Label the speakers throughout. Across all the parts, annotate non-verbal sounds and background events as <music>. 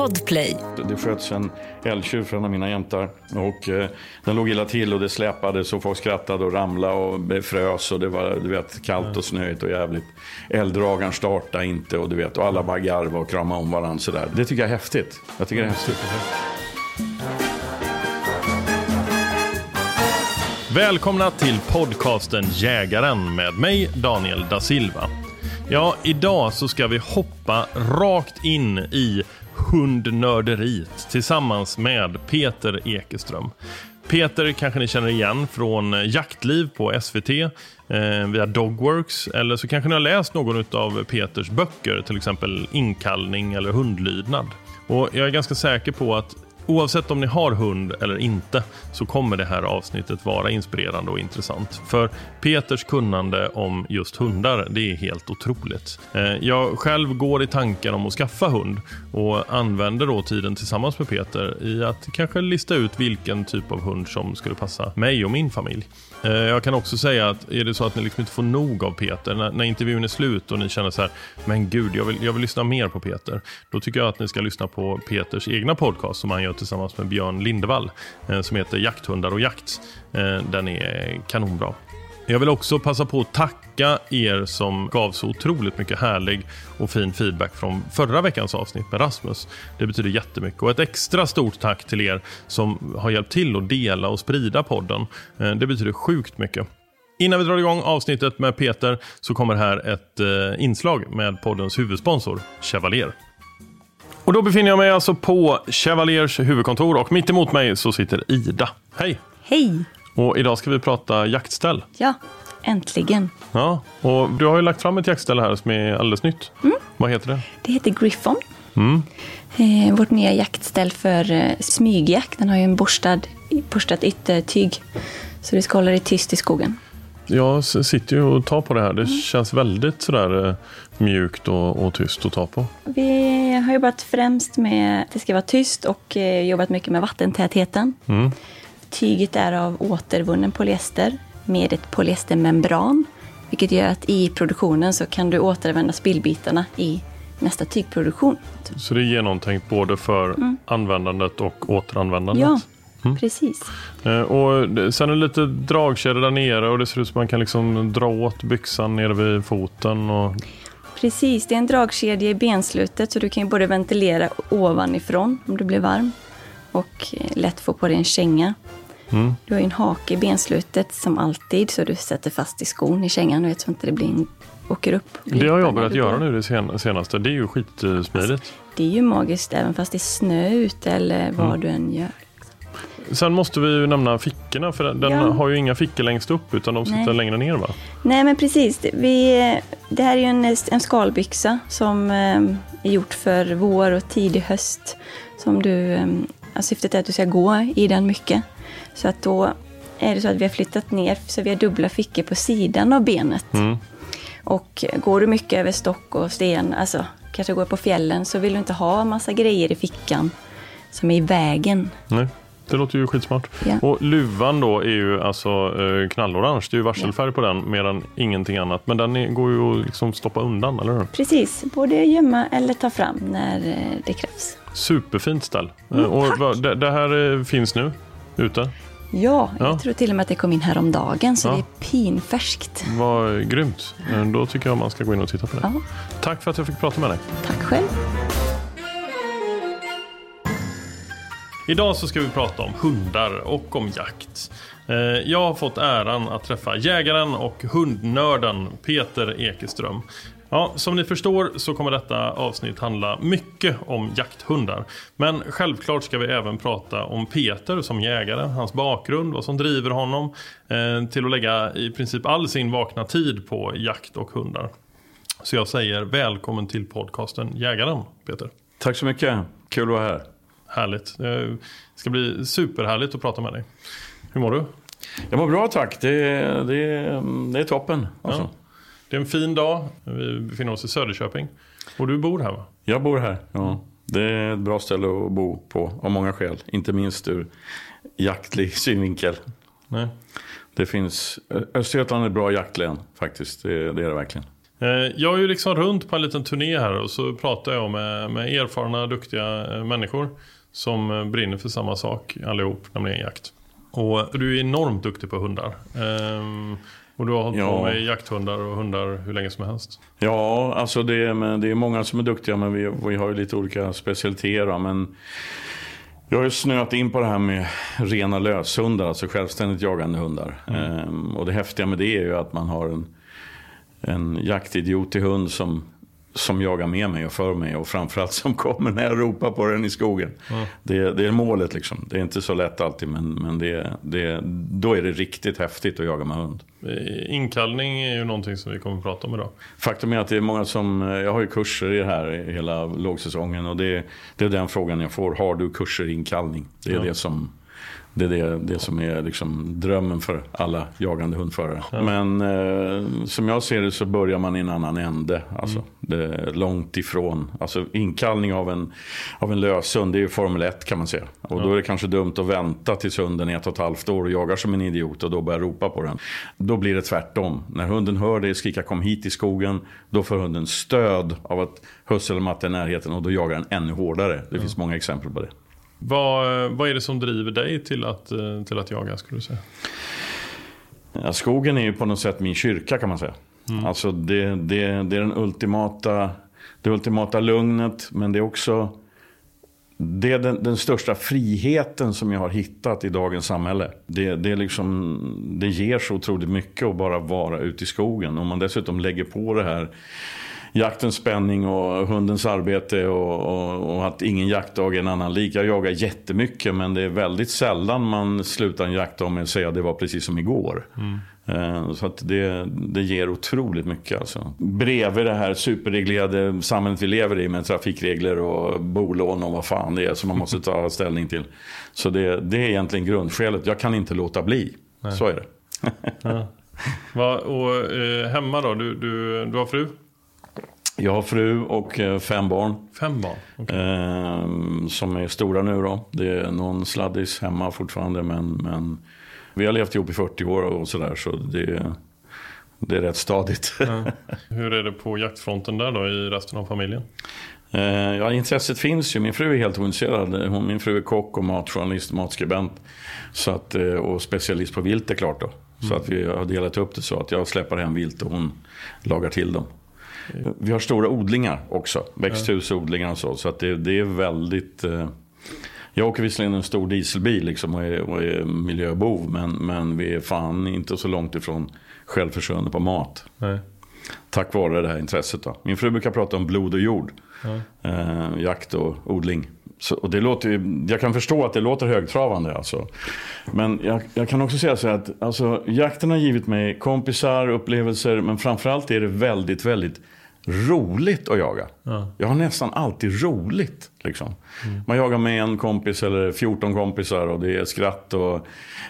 Speaker 1: Podplay.
Speaker 2: Det sköts en älgtjur för en av mina jämtar. Och, eh, den låg illa till och det släpade och folk skrattade och ramlade och frös. Och det var du vet, kallt och snöigt och jävligt. Älgdragaren startade inte och, du vet, och alla bara garvade och kramade om varandra. Sådär. Det tycker jag är häftigt. Jag tycker det är häftigt.
Speaker 3: Välkomna till podcasten Jägaren med mig Daniel da Silva. Ja, idag så ska vi hoppa rakt in i hundnörderiet tillsammans med Peter Ekeström. Peter kanske ni känner igen från Jaktliv på SVT eh, via Dogworks eller så kanske ni har läst någon av Peters böcker, till exempel Inkallning eller Hundlydnad. Och jag är ganska säker på att Oavsett om ni har hund eller inte så kommer det här avsnittet vara inspirerande och intressant. För Peters kunnande om just hundar, det är helt otroligt. Eh, jag själv går i tankar om att skaffa hund och använder då tiden tillsammans med Peter i att kanske lista ut vilken typ av hund som skulle passa mig och min familj. Eh, jag kan också säga att är det så att ni liksom inte får nog av Peter, när, när intervjun är slut och ni känner så här, men gud, jag vill, jag vill lyssna mer på Peter. Då tycker jag att ni ska lyssna på Peters egna podcast som han gör tillsammans med Björn Lindevall, eh, som heter Jakthundar och jakt. Eh, den är kanonbra. Jag vill också passa på att tacka er som gav så otroligt mycket härlig och fin feedback från förra veckans avsnitt med Rasmus. Det betyder jättemycket. Och ett extra stort tack till er som har hjälpt till att dela och sprida podden. Eh, det betyder sjukt mycket. Innan vi drar igång avsnittet med Peter så kommer här ett eh, inslag med poddens huvudsponsor Chevalier. Och då befinner jag mig alltså på Chevaliers huvudkontor och mitt emot mig så sitter Ida. Hej!
Speaker 4: Hej!
Speaker 3: Och idag ska vi prata jaktställ.
Speaker 4: Ja, äntligen.
Speaker 3: Ja, och du har ju lagt fram ett jaktställ här som är alldeles nytt.
Speaker 4: Mm.
Speaker 3: Vad heter det?
Speaker 4: Det heter Griffon.
Speaker 3: Mm.
Speaker 4: Eh, vårt nya jaktställ för eh, smygjakt. Den har ju en borstad, borstat yttertyg. Så det ska hålla dig tyst i skogen.
Speaker 3: Jag sitter ju och tar på det här.
Speaker 4: Mm.
Speaker 3: Det känns väldigt sådär eh, mjukt och, och tyst att ta på.
Speaker 4: Vi har jobbat främst med att det ska vara tyst och eh, jobbat mycket med vattentätheten.
Speaker 3: Mm.
Speaker 4: Tyget är av återvunnen polyester med ett polyestermembran. Vilket gör att i produktionen så kan du återanvända spillbitarna i nästa tygproduktion.
Speaker 3: Så det är genomtänkt både för användandet och återanvändandet.
Speaker 4: Mm. Ja, precis.
Speaker 3: Eh, Och sen är det lite dragkedja där nere och det ser ut som man kan liksom dra åt byxan nere vid foten. Och,
Speaker 4: Precis, det är en dragkedja i benslutet så du kan ju både ventilera ovanifrån om du blir varm och eh, lätt få på dig en känga.
Speaker 3: Mm.
Speaker 4: Du har ju en hake i benslutet som alltid så du sätter fast i skon i kängan vet, så inte det blir en, åker upp.
Speaker 3: Det har jag börjat göra nu det sen- senaste. Det är ju skitsmidigt.
Speaker 4: Det är ju magiskt även fast det är snö ute eller vad
Speaker 3: Mm.
Speaker 4: du än gör.
Speaker 3: Sen måste vi ju nämna fickorna för den
Speaker 4: Ja.
Speaker 3: har ju inga fickor längst upp utan de sitter
Speaker 4: Nej.
Speaker 3: längre ner va?
Speaker 4: Nej men precis, det- vi, det här är ju en, en skalbyxa som eh, är gjort för vår och tidig höst. Som du, eh, ja, syftet är att du ska gå i den mycket. Så att då är det så att vi har flyttat ner så vi har dubbla fickor på sidan av benet.
Speaker 3: Mm.
Speaker 4: Och går du mycket över stock och sten, alltså kanske går på fjällen, så vill du inte ha massa grejer i fickan som är i vägen.
Speaker 3: Nej, det låter ju skitsmart.
Speaker 4: Ja.
Speaker 3: Och luvan då är ju alltså eh, knallorange. Det är ju varselfärg på den mer än ingenting annat. Men den går ju att liksom stoppa undan, eller hur?
Speaker 4: Precis, både gömma eller ta fram när eh, det krävs.
Speaker 3: Superfint ställ. Eh,
Speaker 4: Mm,
Speaker 3: och
Speaker 4: tack.
Speaker 3: vad- det, det här eh, finns nu ute.
Speaker 4: Ja,
Speaker 3: Ja.
Speaker 4: jag tror till och med att det kom in häromdagen, så
Speaker 3: Ja.
Speaker 4: det är pinfärskt.
Speaker 3: Vad grymt. Eh, Då tycker jag man ska gå in och titta på det.
Speaker 4: Ja,
Speaker 3: Tack för att jag fick prata med dig.
Speaker 4: tack själv.
Speaker 3: Idag så ska vi prata om hundar och om jakt. Eh, Jag har fått äran att träffa jägaren och hundnörden Peter Ekeström. Ja, som ni förstår så kommer detta avsnitt handla mycket om jakthundar. Men självklart ska vi även prata om Peter som jägare, hans bakgrund, vad som driver honom eh, till att lägga i princip all sin vakna tid på jakt och hundar. Så jag säger välkommen till podcasten Jägaren, Peter.
Speaker 2: Tack så mycket. Kul att vara här.
Speaker 3: Härligt. Det ska bli superhärligt att prata med dig. Hur mår du?
Speaker 2: Jag mår bra tack. Det, det, det är toppen. Alltså.
Speaker 3: Ja. Det är en fin dag. Vi befinner oss i Söderköping. Och du bor här va?
Speaker 2: Jag bor här. Ja. Det är ett bra ställe att bo på av många skäl. Inte minst ur jaktlig <laughs> synvinkel.
Speaker 3: Nej.
Speaker 2: Det finns, Östergötland är ett bra jaktlän faktiskt. Det, det är det verkligen.
Speaker 3: Eh, jag är ju liksom runt på en liten turné här och så pratar jag med, med erfarna, duktiga eh, människor som eh, brinner för samma sak allihop, nämligen jakt. Och du är enormt duktig på hundar. Och du har hållit
Speaker 2: Ja.
Speaker 3: på med jakthundar och hundar hur länge som helst.
Speaker 2: Ja, alltså det, är- men det är många som är duktiga men vi, vi har ju lite olika specialiteter. Men jag har ju snöat in på det här med rena löshundar, alltså självständigt jagande hundar. Ehm, och det häftiga med det är ju att man har en, en jaktidiotig hund som, som jagar med mig och för mig och framförallt som kommer när jag ropar på den i skogen. Det, det är målet liksom. Det är inte så lätt alltid men, men det, det, då är det riktigt häftigt att jaga med hund.
Speaker 3: Eh, Inkallning är ju någonting som vi kommer att prata om idag.
Speaker 2: Faktum är att det är många som, jag har ju kurser i det här hela lågsäsongen och det, det är den frågan jag får. Har du kurser i inkallning? Det är
Speaker 3: Ja.
Speaker 2: det som det är det, det som är liksom drömmen för alla jagande hundförare. Men eh, som jag ser det så börjar man i en annan ände. Alltså, det är långt ifrån. Alltså, inkallning av en, av en löshund, det är ju Formel 1 kan man säga. Och då är det kanske dumt att vänta tills hunden är ett och ett halvt år och jagar som en idiot och då börjar ropa på den. Då blir det tvärtom. När hunden hör dig skrika kom hit i skogen, då får hunden stöd av att husse eller matte är i närheten och då jagar den ännu hårdare. Det finns många exempel på det.
Speaker 3: Vad, vad är det som driver dig till att, eh, till att jaga skulle du säga?
Speaker 2: Ja, skogen är ju på något sätt min kyrka kan man säga. Alltså det, det, det är den ultimata, det ultimata lugnet men det är också det är den, den största friheten som jag har hittat i dagens samhälle. Det, det, är liksom, det ger så otroligt mycket att bara vara ute i skogen. Om man dessutom lägger på det här jaktens spänning och hundens arbete och, och, och att ingen jaktdag är en annan lik. Jag jagar jättemycket men det är väldigt sällan man slutar en jaktdag med att säga att det var precis som igår. Eh, Så att det, det ger otroligt mycket. Alltså. Bredvid det här superreglerade samhället vi lever i med trafikregler och bolån och vad fan det är som man måste ta <laughs> ställning till. Så det, det är egentligen grundskälet. Jag kan inte låta bli. Så är det. <laughs>
Speaker 3: Va, och eh, hemma då? Du, du, du har fru?
Speaker 2: Jag har fru och eh, fem barn.
Speaker 3: Fem barn? Okej.
Speaker 2: Eh, som är stora nu då. Det är någon sladdis hemma fortfarande men, men vi har levt ihop i 40 år och sådär så det, det är rätt stadigt.
Speaker 3: Ja. Hur är det på jaktfronten där då i resten av familjen?
Speaker 2: Eh, ja, intresset finns ju. Min fru är helt ointresserad. Hon, min fru är kock och matjournalist och matskribent. Så att, eh, och specialist på vilt är klart då. Så att vi har delat upp det så att jag släpper hem vilt och hon lagar till dem. Vi har stora odlingar också. Växthusodlingar och så. Så att det, det är väldigt... Eh, jag åker visserligen en stor dieselbil liksom och, är, och är miljöbov. Men, men vi är fan inte så långt ifrån självförsörjande på mat.
Speaker 3: Nej.
Speaker 2: Tack vare det här intresset. Då. Min fru brukar prata om blod och jord. Eh, jakt och odling. Så, och det låter, jag kan förstå att det låter högtravande. Alltså. Men jag, jag kan också säga så här att alltså, jakten har givit mig kompisar, upplevelser. Men framförallt är det väldigt, väldigt roligt att jaga.
Speaker 3: Ja.
Speaker 2: Jag har nästan alltid roligt. Liksom. Man jagar med en kompis eller 14 kompisar och det är skratt och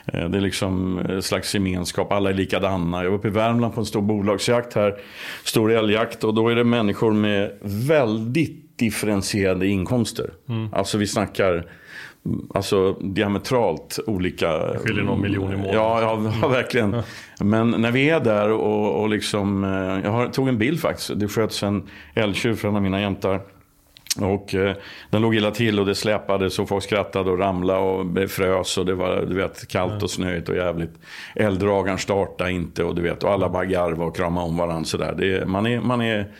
Speaker 2: eh, det är liksom en slags gemenskap. Alla är likadana. Jag var uppe i Värmland på en stor bolagsjakt här. Stor älgjakt och då är det människor med väldigt differentierade inkomster. Alltså vi snackar Alltså diametralt olika.
Speaker 3: skiljer någon miljon i månaden.
Speaker 2: Ja, ja, <laughs> ja verkligen. Men när vi är där och, och liksom. eh, Jag har, tog en bild faktiskt. Det sköts en älgtjur för en av mina jämtar. Och eh, den låg illa till och det släpade så folk skrattade och ramlade och det frös och det var du vet, kallt och snöigt och jävligt. Älgdragaren startade inte och du vet och alla bara garvade och kramade om varandra sådär. Det, man är, man är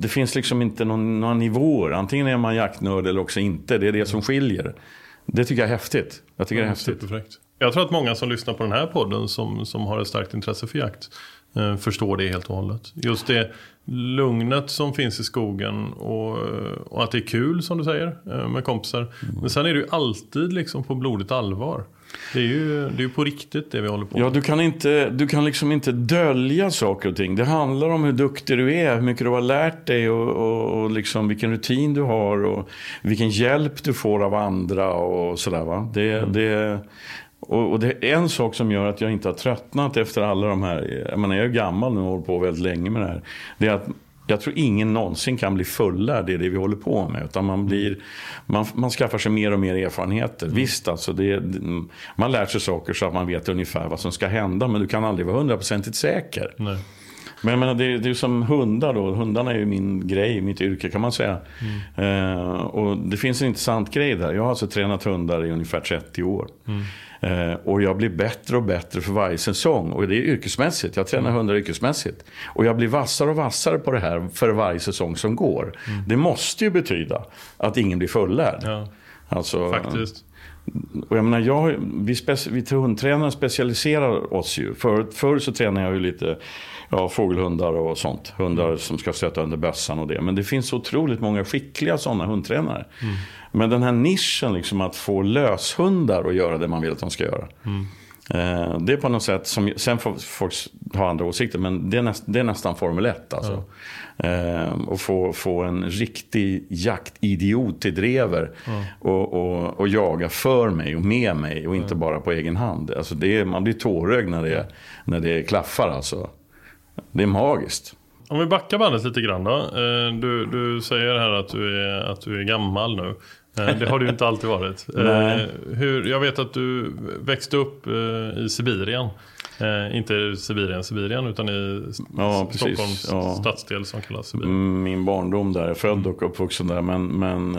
Speaker 2: det finns liksom inte någon, några nivåer. Antingen är man jaktnörd eller också inte. Det är det som skiljer. Det tycker jag är häftigt. Jag tycker det är häftigt.
Speaker 3: Superfräckt. Jag tror att många som lyssnar på den här podden som, som har ett starkt intresse för jakt eh, förstår det helt och hållet. Just det lugnet som finns i skogen och, och att det är kul som du säger eh, med kompisar. Men sen är det ju alltid liksom på blodigt allvar. Det är ju, det är på riktigt det vi håller på med.
Speaker 2: Ja, du kan, inte, du kan liksom inte dölja saker och ting. Det handlar om hur duktig du är, hur mycket du har lärt dig och, och, och liksom vilken rutin du har och vilken hjälp du får av andra och sådär. Va? Det, det, och, och det är en sak som gör att jag inte har tröttnat efter alla de här, jag menar jag är gammal nu och hållit på väldigt länge med det här. Det är att jag tror ingen någonsin kan bli fullärd i det vi håller på med. Utan man, blir, man, man skaffar sig mer och mer erfarenheter. Visst, alltså det, man lär sig saker så att man vet ungefär vad som ska hända. Men du kan aldrig vara hundraprocentigt säker.
Speaker 3: Nej.
Speaker 2: Men jag menar, det, är- det är som hundar då. Hundarna är ju min grej, mitt yrke kan man säga. Eh, och det finns en intressant grej där. Jag har alltså tränat hundar i ungefär 30 år. Eh, och jag blir bättre och bättre för varje säsong. Och det är yrkesmässigt. Jag tränar hundar yrkesmässigt. Och jag blir vassare och vassare på det här för varje säsong som går. Det måste ju betyda att ingen blir fullärd.
Speaker 3: Ja,
Speaker 2: Alltså,
Speaker 3: faktiskt.
Speaker 2: och jag menar, jag, vi, speci- vi hundtränare specialiserar oss ju. För, förr så tränade jag ju lite ja, fågelhundar och sånt. Hundar som ska stöta under bössan och det. Men det finns otroligt många skickliga sådana hundtränare. Men den här nischen, liksom att få löshundar att göra det man vill att de ska göra. Eh, det är på något sätt som, sen får folk ha andra åsikter, men det är, näst, det är nästan Formel 1 alltså. Eh, och få, få en riktig jaktidiot till drever och, och, och jaga för mig och med mig och inte bara på egen hand. Alltså det är, man blir tårögd när det, när det klaffar alltså. Det är magiskt.
Speaker 3: Om vi backar bandet lite grann då. Eh, Du, du säger här att du är, att du är gammal nu. Eh, Det har du inte alltid varit. <laughs> Eh. Hur, jag vet att du växte upp i Sibirien. Inte Sibirien, Sibirien utan i
Speaker 2: Ja.
Speaker 3: Stockholms
Speaker 2: Ja.
Speaker 3: stadsdel som kallas Sibirien.
Speaker 2: Mm, min barndom där. Jag är född och uppvuxen där. Men, men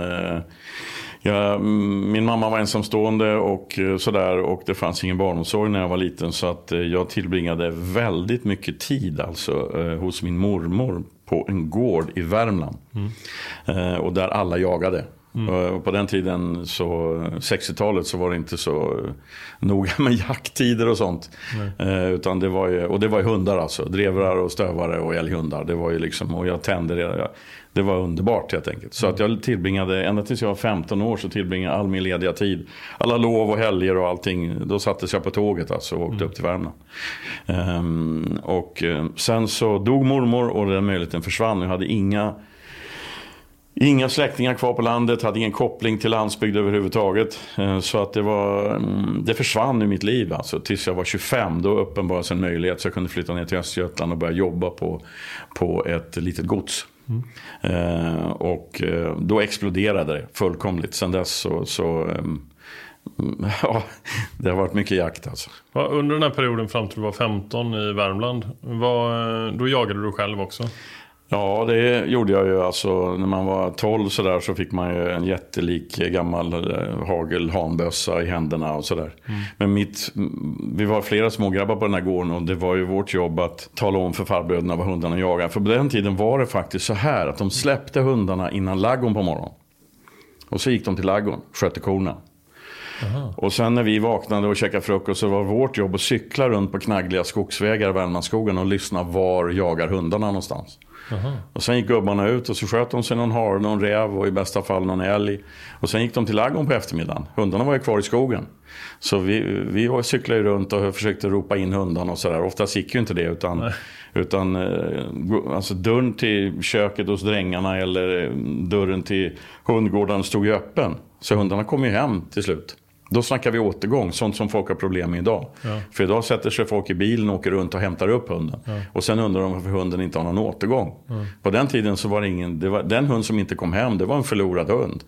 Speaker 2: jag, mm, min mamma var ensamstående och eh, sådär. Och det fanns ingen barnomsorg när jag var liten. Så att eh, jag tillbringade väldigt mycket tid alltså, eh, hos min mormor på en gård i Värmland. Eh, och där alla jagade. Och på den tiden, så 60-talet, så var det inte så noga med <laughs> jakttider och sånt. Eh, utan det var ju, och det var ju hundar alltså. Drevrar och stövare och älghundar. Det var ju liksom, och jag tände det. Jag, det var underbart helt enkelt. Så att jag tillbringade, ända tills jag var 15 år så tillbringade jag all min lediga tid. Alla lov och helger och allting. Då sattes jag på tåget alltså och åkte upp till Värmland. Ehm, och eh, sen så dog mormor och den möjligheten försvann. Jag hade inga Inga släktingar kvar på landet, hade ingen koppling till landsbygd överhuvudtaget. Eh, Så att det, var, mm, det försvann ur mitt liv alltså, tills jag var 25. Då uppenbarades en möjlighet så jag kunde flytta ner till Östergötland och börja jobba på, på ett litet gods. Eh, och eh, då exploderade det fullkomligt. Sen dess så, så ehm, <laughs> ja, det har varit mycket jakt alltså.
Speaker 3: Under den här perioden fram till du var 15 i Värmland, var, eh, då jagade du själv också?
Speaker 2: Ja, det gjorde jag ju. Alltså, när man var 12 så, där, så fick man ju en jättelik gammal eh, hagel hanbössa i händerna och sådär. Men mitt, vi var flera smågrabbar på den här gården och det var ju vårt jobb att tala om för farbröderna vad hundarna jagade. För på den tiden var det faktiskt så här att de släppte hundarna innan laggon på morgonen. Och så gick de till laggon, skötte korna. Och sen när vi vaknade och käkade frukost så var vårt jobb att cykla runt på knaggliga skogsvägar i Värmlandsskogen och lyssna var jagar hundarna någonstans. Och sen gick gubbarna ut och så sköt de sig någon hare, någon räv och i bästa fall någon älg. Och sen gick de till ladugården på eftermiddagen. Hundarna var ju kvar i skogen. Så vi, vi var- cyklade ju runt och försökte ropa in hundarna och sådär. Oftast gick ju inte det utan, utan eh, alltså dörren till köket hos drängarna eller eh, dörren till hundgården stod ju öppen. Så hundarna kom ju hem till slut. Då snackar vi återgång, sånt som folk har problem med idag. För idag sätter sig folk i bilen och åker runt och hämtar upp hunden. Och sen undrar de varför hunden inte har någon återgång. På den tiden så var det ingen, det var, den hund som inte kom hem, det var en förlorad hund.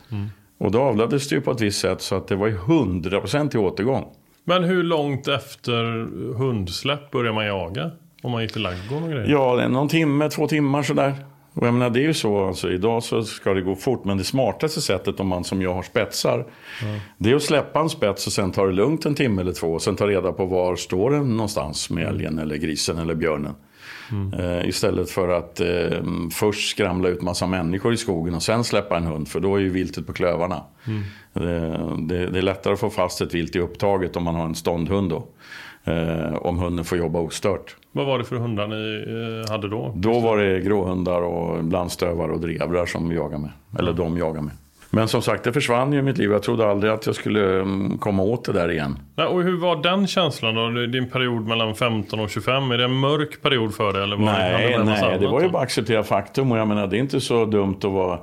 Speaker 2: Och då avlades det ju på ett visst sätt så att det var ju 100% i återgång.
Speaker 3: Men hur långt efter hundsläpp börjar man jaga? Om man gick till ladugården och grejer?
Speaker 2: Ja, någon timme, två timmar sådär. Och jag menar, det är ju så, alltså, idag så ska det gå fort. Men det smartaste sättet om man som jag har spetsar. Det är att släppa en spets och sen ta det lugnt en timme eller två. Och sen ta reda på var står den någonstans med älgen eller grisen eller björnen. Eh, istället för att eh, först skramla ut massa människor i skogen och sen släppa en hund. För då är ju viltet på klövarna. Det, det, det är lättare att få fast ett vilt i upptaget om man har en ståndhund då. Eh, om hunden får jobba ostört.
Speaker 3: Vad var det för hundar ni eh, hade då?
Speaker 2: Då var det gråhundar och blandstövare och drevrar som jagade med. Eller de jagade med. Men som sagt, det försvann ju i mitt liv. Jag trodde aldrig att jag skulle mm, komma åt det där igen.
Speaker 3: Nej, och hur var den känslan då? Din period mellan 15 och 25, är det en mörk period för dig? Eller var
Speaker 2: Nej,
Speaker 3: massa
Speaker 2: nej, det var ju bara att acceptera faktum. Och jag menar, det är inte så dumt att vara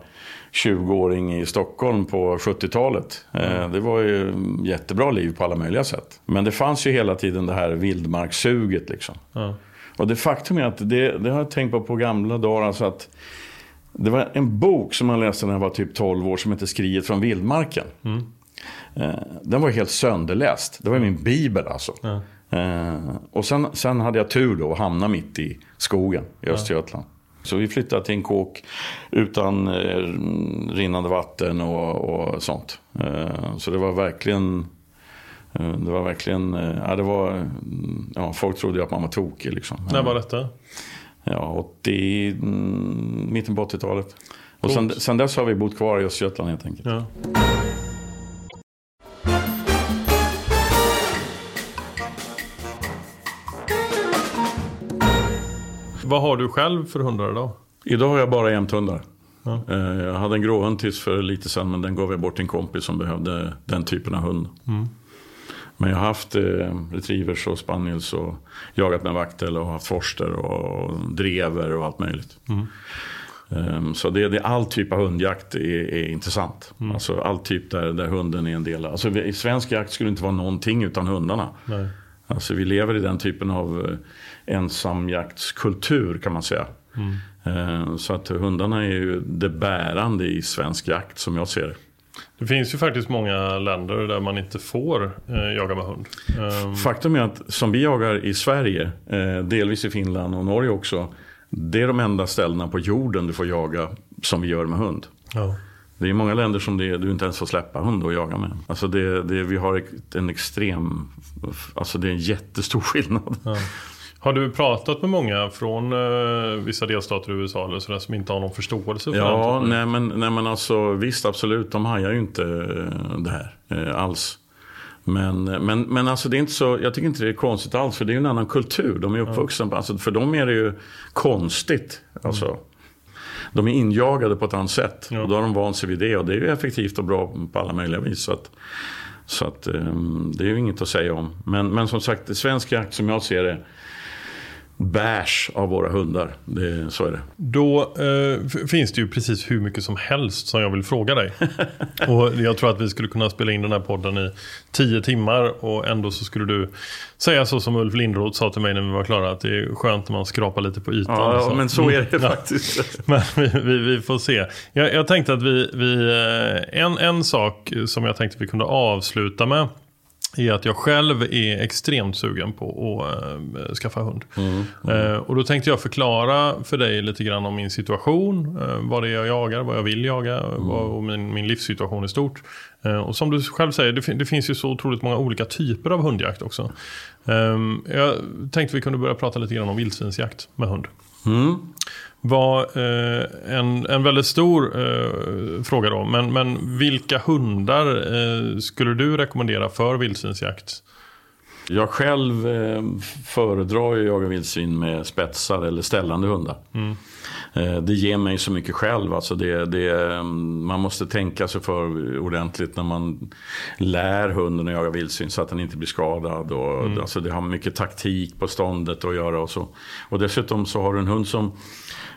Speaker 2: 20-åring i Stockholm på 70-talet. Eh, Det var ju jättebra liv på alla möjliga sätt. Men det fanns ju hela tiden det här vildmarkssuget liksom.
Speaker 3: Ja.
Speaker 2: Och det faktum är att det, det har jag tänkt på på gamla dagar. Alltså att det var en bok som jag läste när jag var typ 12 år som heter Skriet från vildmarken. Eh, Den var helt sönderläst. Det var min bibel alltså. Eh, och sen, sen hade jag tur då att hamna mitt i skogen i Östergötland. Så vi flyttade till en kåk utan eh, rinnande vatten och, och sånt. Eh, så det var verkligen eh, det var verkligen, eh, ja, det var, mm, ja, folk trodde ju att man var tokig liksom.
Speaker 3: När var detta?
Speaker 2: Ja, 80, mm, mitten på 80-talet. Och sen, sen dess har vi bott kvar i Östergötland helt enkelt.
Speaker 3: Ja. Vad har du själv för hundar idag?
Speaker 2: Idag har jag bara jämthundar.
Speaker 3: Ja.
Speaker 2: Eh, Jag hade en gråhund tills för lite sedan men den gav jag bort till en kompis som behövde den typen av hund.
Speaker 3: Mm.
Speaker 2: Men jag har haft eh, retrievers och spaniels och jagat med vaktel och haft forster och drever och allt möjligt.
Speaker 3: Mm.
Speaker 2: Eh, Så det, det, all typ av hundjakt är, är intressant.
Speaker 3: Mm.
Speaker 2: Alltså all typ där, där hunden är en del. Alltså, I svensk jakt skulle det inte vara någonting utan hundarna.
Speaker 3: Nej.
Speaker 2: Alltså vi lever i den typen av eh, ensamjaktskultur kan man säga. Eh, Så att hundarna är ju det bärande i svensk jakt som jag ser det.
Speaker 3: Det finns ju faktiskt många länder där man inte får eh, jaga med hund. Ehm,
Speaker 2: Faktum är att som vi jagar i Sverige, eh, delvis i Finland och Norge också. Det är de enda ställena på jorden du får jaga som vi gör med hund.
Speaker 3: ja.
Speaker 2: Det är många länder som det, du inte ens får släppa hund och jaga med. Alltså det, det, vi har en extrem, alltså det är en jättestor <laughs> skillnad.
Speaker 3: Ja. Har du pratat med många från eh, vissa delstater i USA eller sådär, som inte har någon förståelse för
Speaker 2: Ja,
Speaker 3: typen?
Speaker 2: nej men, nej men alltså visst absolut, de hajar ju inte eh, det här eh, alls. Men, men, men alltså det är inte så, jag tycker inte det är konstigt alls för det är ju en annan kultur. De är uppvuxna, på- alltså för dem är det ju konstigt. Alltså. De är injagade på ett annat sätt
Speaker 3: Ja.
Speaker 2: och då har de vant sig vid det och det är ju effektivt och bra på alla möjliga vis. Så att, så att ehm, det är ju inget att säga om. Men, men som sagt, svensk jakt som jag ser det bärs av våra hundar. Det, så är det.
Speaker 3: Då eh, finns det ju precis hur mycket som helst som jag vill fråga dig. <laughs> och jag tror att vi skulle kunna spela in den här podden i tio timmar och ändå så skulle du säga så som Ulf Lindroth sa till mig när vi var klara att det är skönt när man skrapar lite på ytan.
Speaker 2: Ja,
Speaker 3: och
Speaker 2: men så är det
Speaker 3: Mm. <laughs>
Speaker 2: Faktiskt. <laughs>
Speaker 3: Men vi, vi, vi får se. Jag, jag tänkte att vi, vi eh, en, en sak som jag tänkte vi kunde avsluta med är att jag själv är extremt sugen på att äh, skaffa hund. Eh, och då tänkte jag förklara för dig lite grann om min situation, eh, vad det är jag jagar, vad jag vill jaga vad, och min, min livssituation i stort. Och som du själv säger, det, fin- det finns ju så otroligt många olika typer av hundjakt också. Ehm, jag tänkte vi kunde börja prata lite grann om vildsvinsjakt med hund
Speaker 2: Mm.
Speaker 3: var eh, en, en väldigt stor eh, fråga då. Men, men vilka hundar eh, skulle du rekommendera för vildsvinsjakt?
Speaker 2: Jag själv eh, föredrar ju jaga vildsvin med spetsar eller ställande hundar. Eh, det ger mig så mycket själv. Alltså det, det, man måste tänka sig för ordentligt när man lär hunden att jaga vildsvin så att den inte blir skadad. Och, alltså det har mycket taktik på ståndet att göra och så. Och dessutom så har du en hund som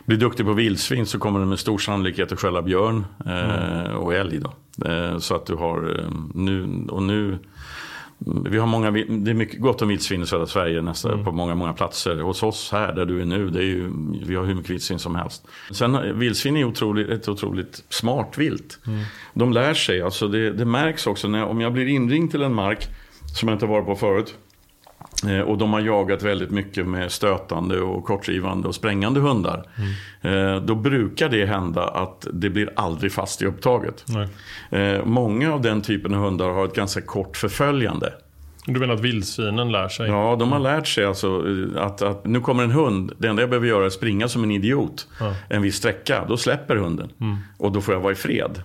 Speaker 2: blir duktig på vildsvin så kommer den med stor sannolikhet att skälla björn eh, och älg. Då. Eh, så att du har eh, nu, och nu vi har många, det är mycket gott om vildsvin i södra Sverige nästan, på många, många platser. Hos oss här där du är nu, det är ju, vi har hur mycket vildsvin som helst. Sen vildsvin är otroligt, ett otroligt smart vilt. De lär sig, alltså det, det märks också när, om jag blir inringd till en mark som jag inte varit på förut. Eh, Och de har jagat väldigt mycket med stötande och kortdrivande och sprängande hundar. Eh, Då brukar det hända att det blir aldrig fast i upptaget.
Speaker 3: Nej.
Speaker 2: Eh, Många av den typen av hundar har ett ganska kort förföljande.
Speaker 3: Du menar att vildsvinen lär sig?
Speaker 2: Ja, de har lärt sig alltså att, att nu kommer en hund. Det enda jag behöver göra är springa som en idiot
Speaker 3: Ja.
Speaker 2: en viss sträcka. Då släpper hunden. Och då får jag vara i fred.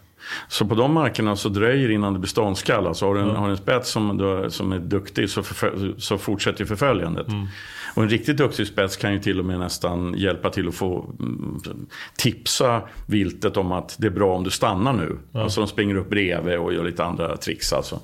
Speaker 2: Så på de markerna så dröjer innan det blir ståndskall. Alltså har du en, har du en spets som, du- som är duktig så, så fortsätter förföljandet. Och en riktigt duktig spets kan ju till och med nästan hjälpa till att få mm, tipsa viltet om att det är bra om du stannar nu. Alltså de springer upp bredvid och gör lite andra tricks alltså.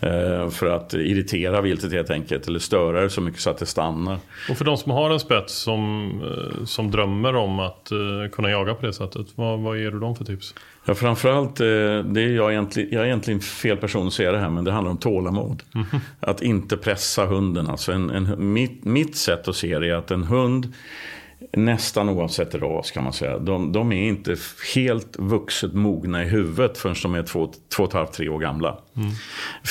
Speaker 2: Eh, för att irritera viltet helt enkelt. Eller störa det så mycket så att det stannar.
Speaker 3: Och för de som har en spets som, eh, som drömmer om att eh, kunna jaga på det sättet, vad, vad ger du dem för tips?
Speaker 2: Ja, framförallt, eh, det är jag, egentligen, jag är egentligen fel person att säga det här, men det handlar om tålamod. Att inte pressa hunden. Alltså en, en, mitt, mitt sätt att se det är att en hund nästan oavsett ras kan man säga. De, de är inte helt vuxet mogna i huvudet förrän de är två, två och ett halvt, tre år gamla. Mm.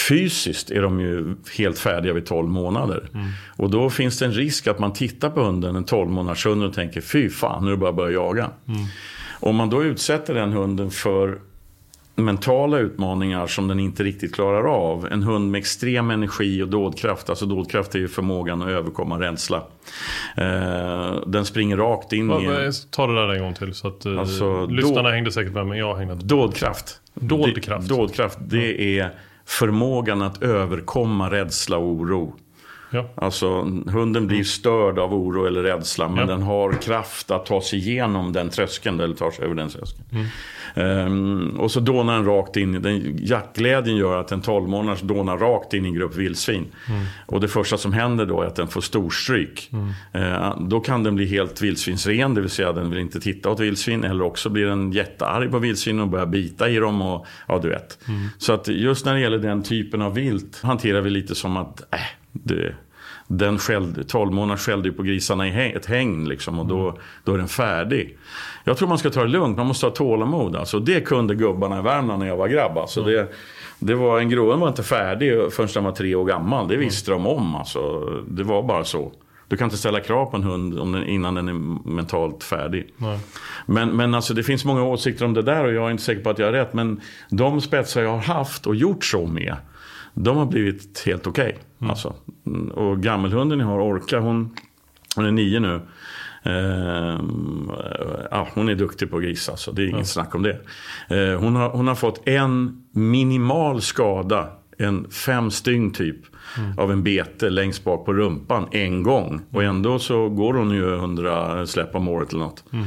Speaker 2: Fysiskt är de ju helt färdiga vid 12 månader. Mm. Och då finns det en risk att man tittar på hunden, en 12 månaders hund och tänker fy fan, nu är det bara att börja jaga. Mm. Om man då utsätter den hunden för mentala utmaningar som den inte riktigt klarar av. En hund med extrem energi och dådkraft. Alltså dådkraft är ju förmågan att överkomma rädsla. Eh, den springer rakt in
Speaker 3: i... Ta det där en gång till så att eh, alltså, lyssnarna hängde säkert med men jag hängde
Speaker 2: Dådkraft.
Speaker 3: Dådkraft.
Speaker 2: Det, dådkraft, det är förmågan att överkomma rädsla och oro. Ja. Alltså hunden blir störd av oro eller rädsla men ja. den har kraft att ta sig igenom den tröskeln eller tar sig över den tröskeln. Mm. Um, och så dånar den rakt in. Den, jaktglädjen gör att en 12 månaders dånar rakt in i en grupp vildsvin. Mm. Och det första som händer då är att den får storstryk. Mm. Uh, då kan den bli helt vildsvinsren, det vill säga den vill inte titta åt vildsvin. Eller också blir den jättearg på vildsvin och börjar bita i dem. Och, ja, du vet. Mm. Så att just när det gäller den typen av vilt hanterar vi lite som att äh, det, den skällde, 12 månader skällde på grisarna i ett häng liksom, och då, då är den färdig. Jag tror man ska ta det lugnt, man måste ha tålamod. Alltså, det kunde gubbarna i Värmland när jag var grabb. Alltså, mm. det, det var, en gråen var inte färdig förrän den var tre år gammal. Det visste mm. de om. Alltså, det var bara så. Du kan inte ställa krav på en hund om den, innan den är mentalt färdig. Nej. Men, men alltså, det finns många åsikter om det där och jag är inte säker på att jag har rätt. Men de spetsar jag har haft och gjort så med de har blivit helt okej. Okay, mm. alltså. Och gammelhunden jag har, Orka, hon, hon är nio nu. Eh, ja, hon är duktig på gris alltså, det är inget mm. snack om det. Eh, hon, har, hon har fått en minimal skada, en fem stygn typ, mm. av en bete längst bak på rumpan en gång. Och ändå så går hon ju hundra släpp om året eller något. Mm.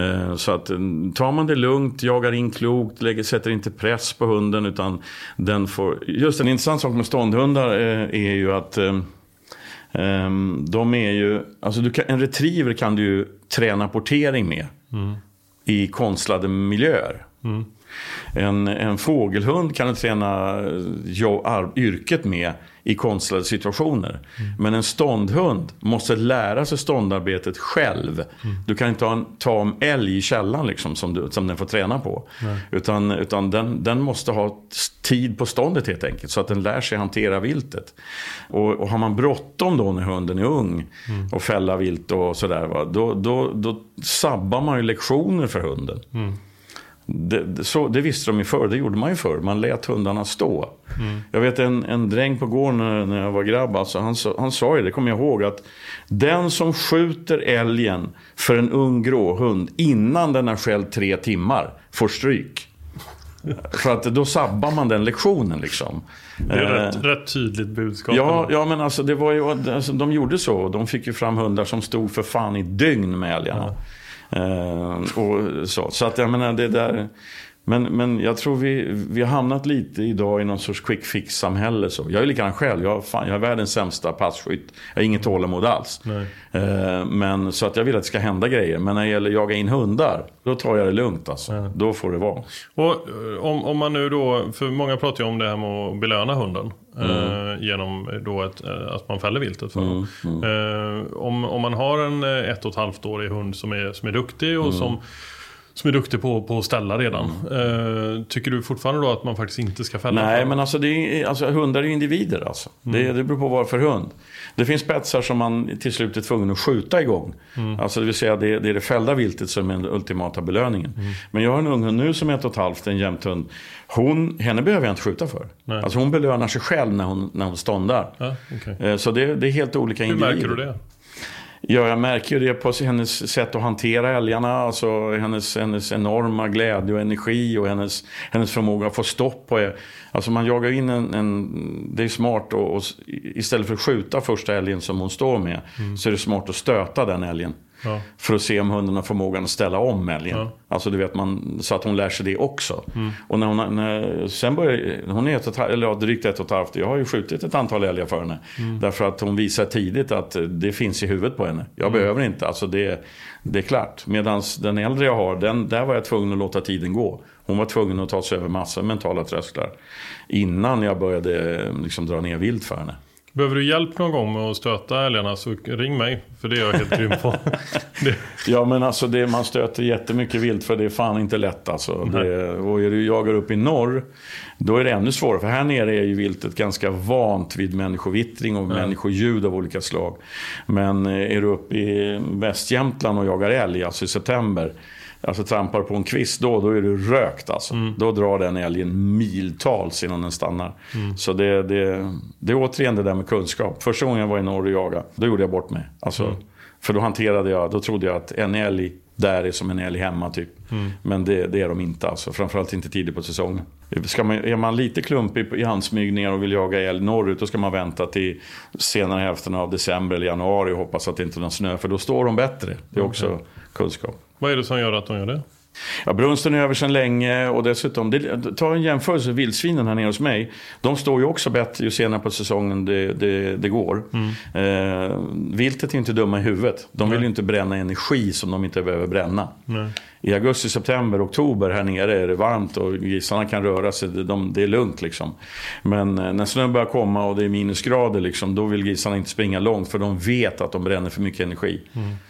Speaker 2: Eh, så att mm, tar man det lugnt, jagar in klokt, lägger, sätter inte press på hunden utan den får... Just en intressant sak med ståndhundar eh, är ju att eh, de är ju... Alltså kan, en retriever kan du ju träna portering med mm. i konstlade miljöer. Mm. En, en fågelhund kan du träna jo, yrket med i konstlade situationer. Mm. Men en ståndhund måste lära sig ståndarbetet själv. Mm. Du kan inte ha en tam älg i källan liksom, som, du, som den får träna på. Nej. Utan, utan den, den måste ha tid på ståndet helt enkelt. Så att den lär sig hantera viltet. Och, och har man bråttom då när hunden är ung mm. och fälla vilt och sådär. Då, då, då sabbar man ju lektioner för hunden. Det, så, det visste de ju förr, det gjorde man ju förr. Man lät hundarna stå. Mm. Jag vet en, en dräng på gården när, när jag var grabb, alltså, han, han sa ju det, kommer jag ihåg, att den som skjuter älgen för en ung gråhund innan den har skällt tre timmar får stryk. För att då sabbar man den lektionen liksom.
Speaker 3: Det är rätt, eh, rätt tydligt budskap.
Speaker 2: Ja, ja, men alltså det var ju, alltså, de gjorde så. De fick ju fram hundar som stod för fan i dygn med älgarna. Ja. Eh, och så. så att jag menar det där. Men, men jag tror vi, vi har hamnat lite idag i någon sorts quick fix-samhälle. Så. Jag är likadan själv. Jag, fan, jag är världens sämsta passkytt. Jag har inget tålamod alls. Eh, men, så att jag vill att det ska hända grejer. Men när det gäller att jaga in hundar, då tar jag det lugnt. Alltså. Ja. Då får det vara.
Speaker 3: Och eh, om, om man nu då, för många pratar ju om det här med att belöna hunden. Mm. Eh, genom då ett, eh, att man fäller viltet för mm. Mm. Eh, om, om man har en eh, ett och ett halvt årig hund som är, som är duktig och mm. som som är duktig på, på att ställa redan. Mm. Tycker du fortfarande då att man faktiskt inte ska fälla?
Speaker 2: Nej, men alltså, det är, alltså hundar är individer. Alltså. Mm. Det, det beror på vad för hund. Det finns spetsar som man till slut är tvungen att skjuta igång. Mm. Alltså, det vill säga det, det är det fällda viltet som är den ultimata belöningen. Mm. Men jag har en ung hund nu som är ett och ett halvt, en jämthund. Hon, henne behöver jag inte skjuta för. Nej. Alltså hon belönar sig själv när hon, när hon ståndar. Ja, okay. eh, så det, det, är helt olika
Speaker 3: Hur
Speaker 2: individer.
Speaker 3: Hur märker du det?
Speaker 2: Ja, jag märker ju det på hennes sätt att hantera älgarna. Alltså hennes, hennes enorma glädje och energi och hennes, hennes förmåga att få stopp på det. Alltså man jagar in en, en det är smart och, och, istället för att skjuta första älgen som hon står med. Mm. Så är det smart att stöta den älgen. Ja. För att se om hunden har förmågan att ställa om älgen. Ja. Alltså du vet, man, så att hon lär sig det också. Mm. Och när hon, när, sen börjar, hon är ett och, eller ja, drygt ett och ett halvt. Jag har ju skjutit ett antal älgar för henne. Mm. Därför att hon visar tidigt att det finns i huvudet på henne. Jag mm. behöver inte, alltså det, det är klart. Medan den äldre jag har, den, där var jag tvungen att låta tiden gå. Hon var tvungen att ta sig över massa mentala trösklar. Innan jag började liksom, dra ner vilt för henne.
Speaker 3: Behöver du hjälp någon gång med att stöta älgarna så ring mig. För det är jag helt grym på. <laughs>
Speaker 2: Ja men alltså det, man stöter jättemycket vilt för det är fan inte lätt alltså. Det, och är du jagar upp i norr, då är det ännu svårare. För här nere är ju viltet ganska vant vid människovittring och människoljud av olika slag. Men eh, är du uppe i Västjämtland och jagar älg, alltså i september. Alltså trampar på en kvist då, då är du rökt alltså. Då drar den älgen miltals innan den stannar. Så det, det, det är återigen det där med kunskap. Första gången jag var i norr och jagade, då gjorde jag bort mig. Alltså, För då hanterade jag, då trodde jag att en älg där är som en älg hemma typ. Men det, det är de inte alltså. Framförallt inte tidigt på säsongen. Ska man, är man lite klumpig i handsmygningar och vill jaga älg norrut då ska man vänta till senare hälften av december eller januari och hoppas att det inte är någon snö. För då står de bättre. Det är också kunskap.
Speaker 3: Vad är det som gör att de gör det?
Speaker 2: Ja, brunsten är över sedan länge och dessutom, det, ta en jämförelse, vildsvinen här nere hos mig. De står ju också bättre ju senare på säsongen det, det, det går. Eh, viltet är inte dumma i huvudet. De vill ju inte bränna energi som de inte behöver bränna.
Speaker 3: Nej.
Speaker 2: I augusti, september, oktober här nere är det varmt och grisarna kan röra sig. Det, de, det är lugnt liksom. Men eh, när snön börjar komma och det är minusgrader liksom, då vill grisarna inte springa långt för de vet att de bränner för mycket energi.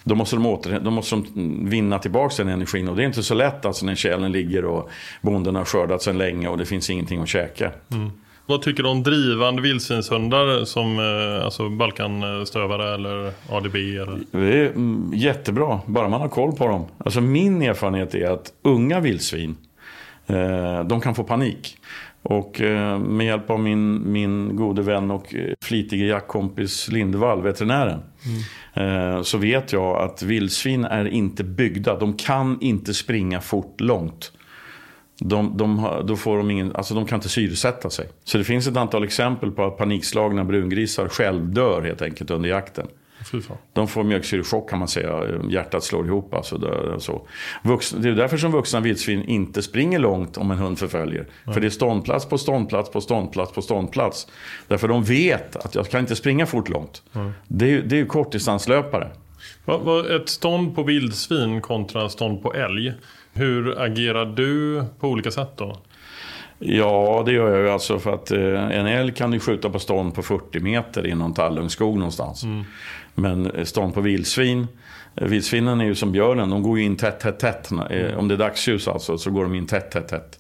Speaker 2: Då måste de, åter, då måste de vinna tillbaka den energin och det är inte så lätt alltså när tjälen ligger och bonden har skördat sedan länge och det finns ingenting att käka.
Speaker 3: Vad tycker du om drivande vildsvinshundar som eh, alltså Balkanstövare eller ADB? Eller?
Speaker 2: Det är mm, jättebra, bara man har koll på dem. Alltså min erfarenhet är att unga vildsvin, eh, de kan få panik. Och eh, med hjälp av min, min gode vän och flitige jaktkompis Lindvall, veterinären. Eh, så vet jag att vildsvin är inte byggda. De kan inte springa fort långt. De, de, då får de, ingen, alltså de kan inte syresätta sig. Så det finns ett antal exempel på att panikslagna brungrisar självdör helt enkelt under jakten. De får mjölksyrechock kan man säga. Hjärtat slår ihop. Alltså det, så. Vuxna, det är därför som vuxna vildsvin inte springer långt om en hund förföljer. För det är ståndplats på ståndplats på ståndplats på ståndplats. Därför de vet att jag kan inte springa fort långt. Det, är, ju- det är ju kortdistanslöpare.
Speaker 3: Ett stånd på vildsvin kontra stånd på älg. Hur agerar du på olika sätt då?
Speaker 2: Ja, det gör jag ju alltså för att eh, en älg kan du skjuta på stånd på 40 meter i någon tallungskog någonstans. Men eh, stånd på vildsvin, eh, vildsvinen är ju som björnen, de går ju in tätt, tätt, tätt. Eh, Om det är dagsljus alltså, så går de in tätt, tätt, tätt.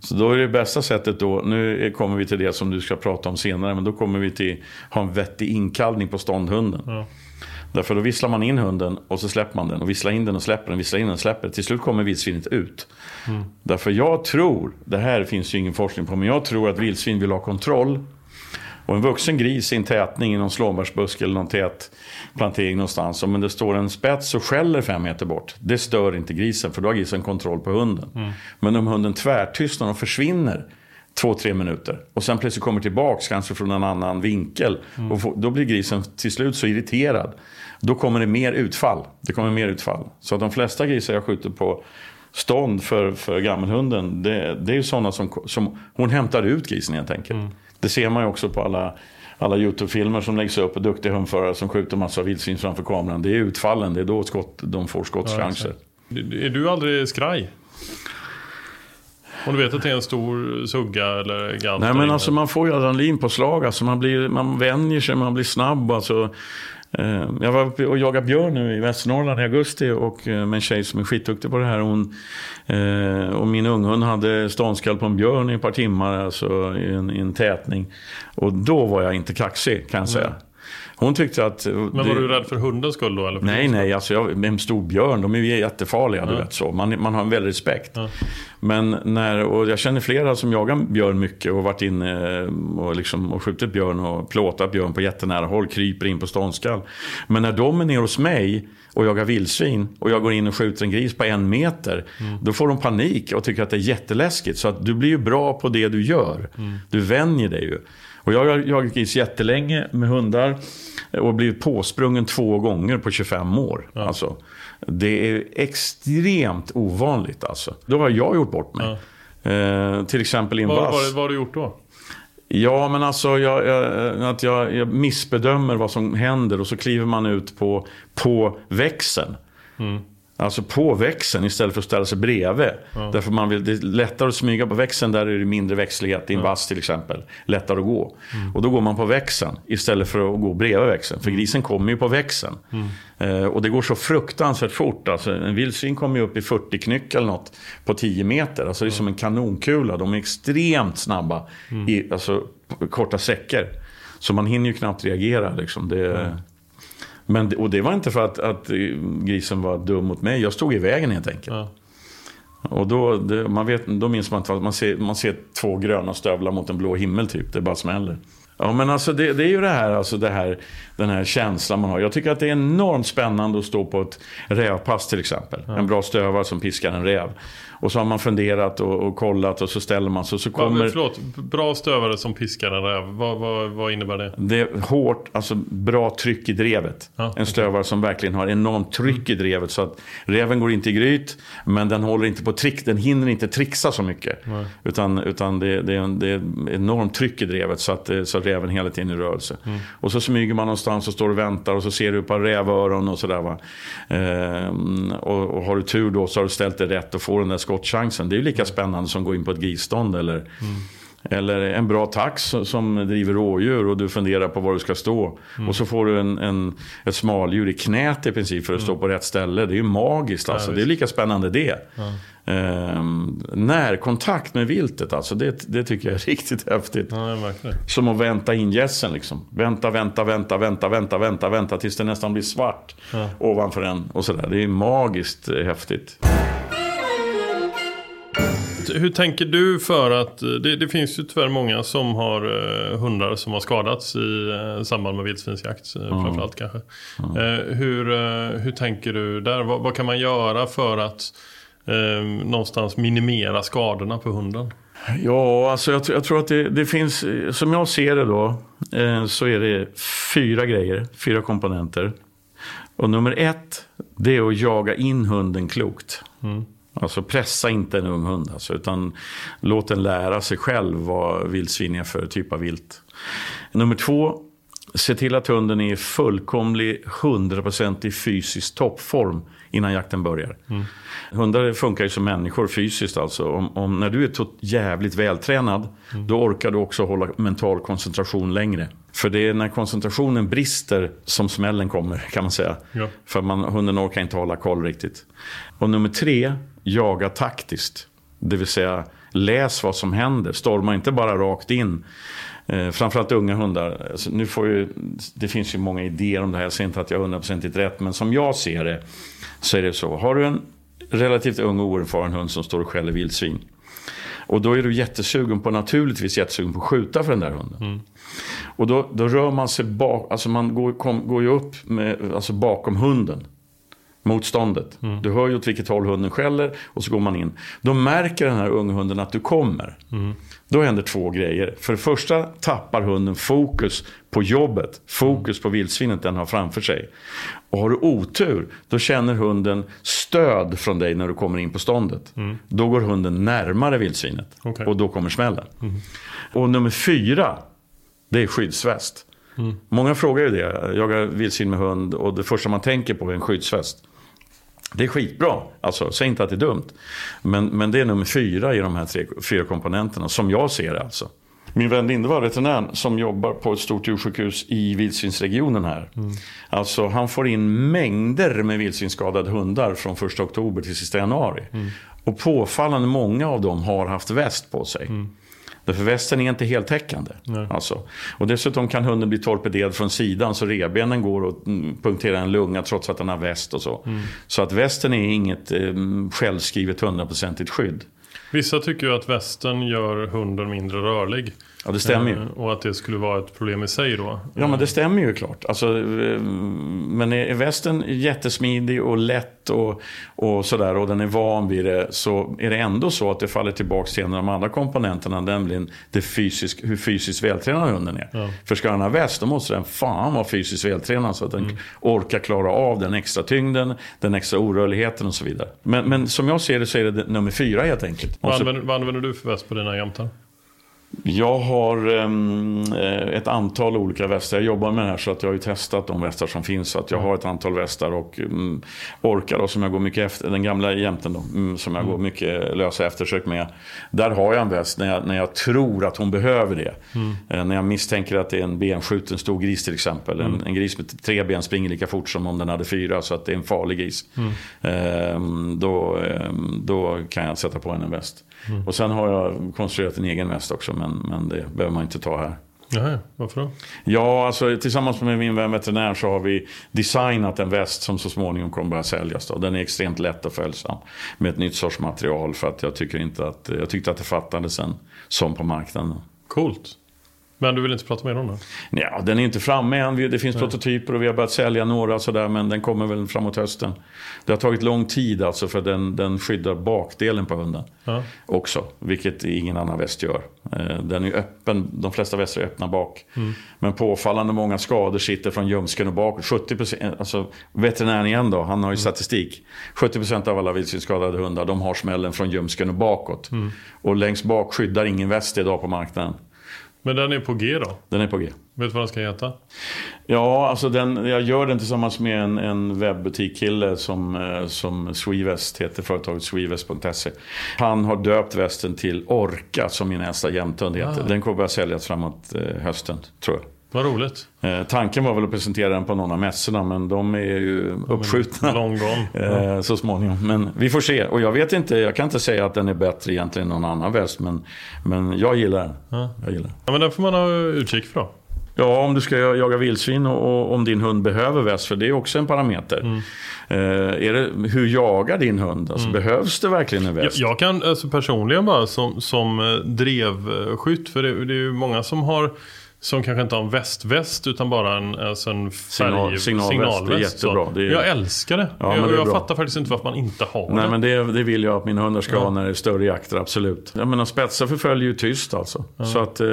Speaker 2: Så då är det bästa sättet då, nu kommer vi till det som du ska prata om senare, men då kommer vi till ha en vettig inkallning på ståndhunden.
Speaker 3: Ja.
Speaker 2: Därför då visslar man in hunden och så släpper man den. Och visslar in den och släpper den, visslar in den och släpper den. Till slut kommer vildsvinet ut. Därför jag tror, det här finns ju ingen forskning på, men jag tror att vildsvin vill ha kontroll. Och en vuxen gris i en tätning i någon slånbärsbuske eller någon tät plantering någonstans. Om det står en spets och skäller fem meter bort. Det stör inte grisen, för då har grisen kontroll på hunden. Men om hunden tvärtystnar och försvinner två, tre minuter. Och sen plötsligt kommer tillbaks, kanske från en annan vinkel. Och får, då blir grisen till slut så irriterad. Då kommer det mer utfall. Det kommer mer utfall. Så att de flesta grisar jag skjuter på stånd för, för gammelhunden, det, det är ju sådana som, som hon hämtar ut grisen helt enkelt. Det ser man ju också på alla, alla YouTube-filmer som läggs upp. Duktiga hundförare som skjuter massa vildsvin framför kameran. Det är utfallen, det är då skott, de får skottchanser.
Speaker 3: Är du aldrig skraj? Om du vet att det är en stor sugga eller galt.
Speaker 2: Nej men alltså man får ju adrenalinpåslag. Alltså man, blir, man vänjer sig, man blir snabb. Alltså, eh, jag var uppe och jagade björn nu i Västernorrland i augusti och, eh, med en tjej som är skitduktig på det här. Hon, eh, och min unghund hade ståndskall på en björn i ett par timmar alltså, i, en, i en tätning. Och då var jag inte kaxig kan jag säga. Hon tyckte att...
Speaker 3: Men var du rädd för hundens skull då? Eller
Speaker 2: Nej, nej, alltså jag, en stor björn, de är ju jättefarliga, du vet så. Man, man har en väldig respekt.
Speaker 3: Ja.
Speaker 2: Men när, och jag känner flera som jagar björn mycket och varit inne och, liksom, och skjutit björn och plåtat björn på jättenära håll, kryper in på ståndskall. Men när de är nere hos mig och jagar vildsvin och jag går in och skjuter en gris på en meter, då får de panik och tycker att det är jätteläskigt. Så att du blir ju bra på det du gör. Du vänjer dig ju. Och jag har jagat gris jättelänge med hundar och blivit påsprungen två gånger på 25 år. Alltså, det är extremt ovanligt alltså. Då har jag gjort bort mig. Eh, till exempel i en
Speaker 3: Vad, vad, vad har du gjort då?
Speaker 2: Ja, men alltså jag, jag, att jag, jag missbedömer vad som händer och så kliver man ut på, på växeln. Alltså på växeln istället för att ställa sig bredvid. Därför man vill, det är lättare att smyga på växeln, där är det mindre växtlighet i en vass till exempel. Lättare att gå. Och då går man på växeln istället för att gå bredvid växeln. För grisen kommer ju på växeln. Eh, och det går så fruktansvärt fort. Alltså, en vildsvin kommer ju upp i 40 knyck eller något på 10 meter. Alltså det är som en kanonkula. De är extremt snabba i alltså, korta säckar. Så man hinner ju knappt reagera. Liksom. Det, men, och det var inte för att, att eh, grisen var dum mot mig. Jag stod i vägen helt enkelt.
Speaker 3: Ja.
Speaker 2: Och då, det, man vet, då minns man inte man ser. Man ser två gröna stövlar mot en blå himmel typ. Det bara smäller. Ja men alltså det, det är ju det här, alltså det här, den här känslan man har. Jag tycker att det är enormt spännande att stå på ett rävpass till exempel. En bra stövare som piskar en räv. Och så har man funderat och, och kollat och så ställer man sig så
Speaker 3: Kommer...
Speaker 2: kommer...
Speaker 3: Förlåt, bra stövare som piskar en räv. Vad, vad, vad innebär det?
Speaker 2: Det är hårt, alltså bra tryck i drevet.
Speaker 3: Ja,
Speaker 2: en stövare som verkligen har enormt tryck i drevet. Så att räven går inte i gryt, men den håller inte på trick. Den hinner inte trixa så mycket. Utan, utan det, det, är en, det är enormt tryck i drevet så att, så att räven hela tiden i rörelse. Och så smyger man någonstans och står och väntar och så ser du ett par rävöron och sådär. Ehm, och, och har du tur då så har du ställt det rätt och får den där skottchansen. Det är ju lika spännande som att gå in på ett grisstånd eller eller en bra tax som driver rådjur och du funderar på var du ska stå. Och så får du en, en, ett smaldjur i knät i princip för att stå på rätt ställe. Det är ju magiskt alltså. det är lika spännande det. Ehm, närkontakt med viltet alltså. Det, det tycker jag är <laughs> riktigt häftigt.
Speaker 3: Ja.
Speaker 2: Som att vänta in gässen liksom. Vänta, vänta, vänta, vänta, vänta, vänta, vänta tills det nästan blir svart ovanför en och sådär. Det är magiskt eh, häftigt.
Speaker 3: Hur tänker du för att, det, det finns ju tyvärr många som har eh, hundar som har skadats i eh, samband med vildsvinsjakt eh, framförallt kanske. Eh, hur, eh, hur tänker du där? Vad, vad kan man göra för att eh, någonstans minimera skadorna på hunden?
Speaker 2: Ja, alltså jag, jag tror att det, det finns, eh, som jag ser det då, eh, så är det fyra grejer, fyra komponenter. Och nummer ett, det är att jaga in hunden klokt. Alltså pressa inte en ung hund, alltså, utan låt den lära sig själv vad vildsvin är för typ av vilt. Nummer två, se till att hunden är i fullkomlig, hundraprocentig fysisk toppform innan jakten börjar. Hundar funkar ju som människor fysiskt alltså. Om, om, när du är tot- jävligt vältränad, då orkar du också hålla mental koncentration längre. För det är när koncentrationen brister som smällen kommer, kan man säga.
Speaker 3: Ja.
Speaker 2: För man, hunden orkar inte hålla koll riktigt. Och nummer tre, jaga taktiskt. Det vill säga, läs vad som händer. Storma inte bara rakt in. Eh, framförallt unga hundar. Alltså, nu får ju, det finns ju många idéer om det här. Jag säger inte att jag har hundraprocentigt rätt. Men som jag ser det så är det så. Har du en relativt ung och oerfaren hund som står och skäller vildsvin. Och då är du jättesugen på, naturligtvis jättesugen på att skjuta för den där hunden. Och då, då rör man sig bak, alltså man går, kom, går ju upp med, alltså bakom hunden. Motståndet. Du hör ju åt vilket håll hunden skäller och så går man in. Då märker den här unghunden att du kommer. Då händer två grejer. För det första tappar hunden fokus på jobbet. Fokus på vildsvinet den har framför sig. Och har du otur, då känner hunden stöd från dig när du kommer in på ståndet. Då går hunden närmare vildsvinet.
Speaker 3: Okej.
Speaker 2: Och då kommer smällen. Och nummer fyra, det är skyddsväst. Många frågar ju det. Jag jagar vildsvin med hund och det första man tänker på är en skyddsväst. Det är skitbra. Alltså, säg inte att det är dumt. Men, men det är nummer fyra i de här tre, fyra komponenterna, som jag ser det alltså. Min vän Lindevall, veterinär, som jobbar på ett stort djursjukhus i vildsvinsregionen här. Alltså, han får in mängder med vildsvinsskadade hundar från 1 oktober till sista januari. Och påfallande många av dem har haft väst på sig. Därför västen är inte heltäckande. Alltså. Och dessutom kan hunden bli torpederad från sidan så revbenen går och mm, punkterar en lunga trots att den har väst och så. Så att västen är inget eh, självskrivet hundraprocentigt skydd.
Speaker 3: Vissa tycker ju att västen gör hunden mindre rörlig.
Speaker 2: Ja, det stämmer ju.
Speaker 3: Eh, Och att det skulle vara ett problem i sig då.
Speaker 2: Ja, men det stämmer ju klart. Alltså, eh, men är västen jättesmidig och lätt och, och sådär och den är van vid det så är det ändå så att det faller tillbaka till en av de andra komponenterna, nämligen det fysisk, hur fysiskt vältränad hunden är. För ska den ha väst, då måste den fan vara fysiskt vältränad så att den orkar klara av den extra tyngden, den extra orörligheten och så vidare. Men, men som jag ser det så är det nummer fyra helt enkelt.
Speaker 3: Vad använder, vad använder du för väst på dina jämtar?
Speaker 2: Jag har um, ett antal olika västar. Jag jobbar med det här så att jag har ju testat de västar som finns. Så att jag har ett antal västar och um, orkar då som jag går mycket efter. Den gamla jämten då, um, som jag mm. går mycket lösa eftersök med. Där har jag en väst när jag, när jag tror att hon behöver det. Mm. Uh, när jag misstänker att det är en benskjuten stor gris till exempel. En, en, gris med tre ben springer lika fort som om den hade fyra. Så att det är en farlig gris. då, då kan jag sätta på henne en väst. Mm. Och sen har jag konstruerat en egen väst också, men, men det behöver man inte ta här.
Speaker 3: Jaha, varför då?
Speaker 2: Ja, alltså tillsammans med min vän veterinär så har vi designat en väst som så småningom kommer börja säljas. Då. Den är extremt lätt och följsam med ett nytt sorts material för att jag, tycker inte att, jag tyckte att det fattades en sån på marknaden.
Speaker 3: Coolt. Men du vill inte prata mer om den?
Speaker 2: Ja, den är inte framme än. Det finns Nej. prototyper och vi har börjat sälja några sådär. Men den kommer väl framåt hösten. Det har tagit lång tid alltså för den, den skyddar bakdelen på hunden. Ja. Också, vilket ingen annan väst gör. Eh, den är öppen, de flesta västar är öppna bak. Mm. Men påfallande många skador sitter från ljumsken och bakåt. 70%, alltså veterinären igen då, han har ju mm. statistik. 70% av alla vildsvinsskadade hundar de har smällen från ljumsken och bakåt. Mm. Och längst bak skyddar ingen väst idag på marknaden.
Speaker 3: Men den är på G då?
Speaker 2: Den är på G.
Speaker 3: Vet du vad den ska heta?
Speaker 2: Ja, alltså den, jag gör den tillsammans med en, en webbutik-kille som, eh, som Swevest heter, företaget swevest.se. Han har döpt västen till Orka som min nästa jämthund heter. Ah. Den kommer börja säljas framåt eh, hösten, tror jag.
Speaker 3: Vad roligt.
Speaker 2: Eh, tanken var väl att presentera den på någon av mässorna men de är ju uppskjutna
Speaker 3: long gone. <laughs>
Speaker 2: eh, så småningom. Men vi får se. Och jag vet inte, jag kan inte säga att den är bättre egentligen än någon annan väst. Men, men jag gillar den.
Speaker 3: Ja. Jag gillar. Ja, men den får man ha utkik för då.
Speaker 2: Ja, om du ska jaga vildsvin och, och, om din hund behöver väst, för det är också en parameter. Mm. Eh, är det, hur jagar din hund? Alltså, mm. Behövs det verkligen en väst?
Speaker 3: Jag, jag kan alltså, personligen bara som, som eh, drevskytt, för det, det är ju många som har som kanske inte har en västväst utan bara en, alltså en färg,
Speaker 2: Signal, signalväst. Det är jättebra. Det är...
Speaker 3: Jag älskar det. Ja, jag, jag fattar faktiskt inte varför man inte har
Speaker 2: Nej,
Speaker 3: det.
Speaker 2: men det, det vill jag att mina hundar ska ja. ha när det är större jakter, absolut. Jag menar spetsar förföljer ju tyst alltså. Ja. Så att eh,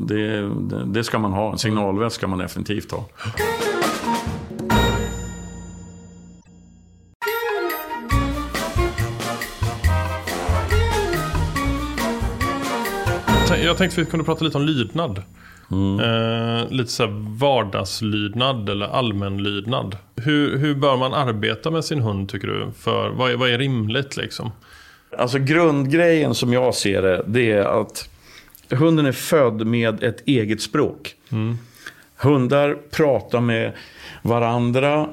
Speaker 2: det, det, ska man ha. En signalväst ska man definitivt ha.
Speaker 3: Jag tänkte att vi kunde prata lite om lydnad. Mm. Eh, lite så vardagslydnad eller allmänlydnad. Hur, hur bör man arbeta med sin hund tycker du? För, vad, är, vad är rimligt liksom?
Speaker 2: Alltså grundgrejen som jag ser det, det är att hunden är född med ett eget språk. Mm. Hundar pratar med varandra,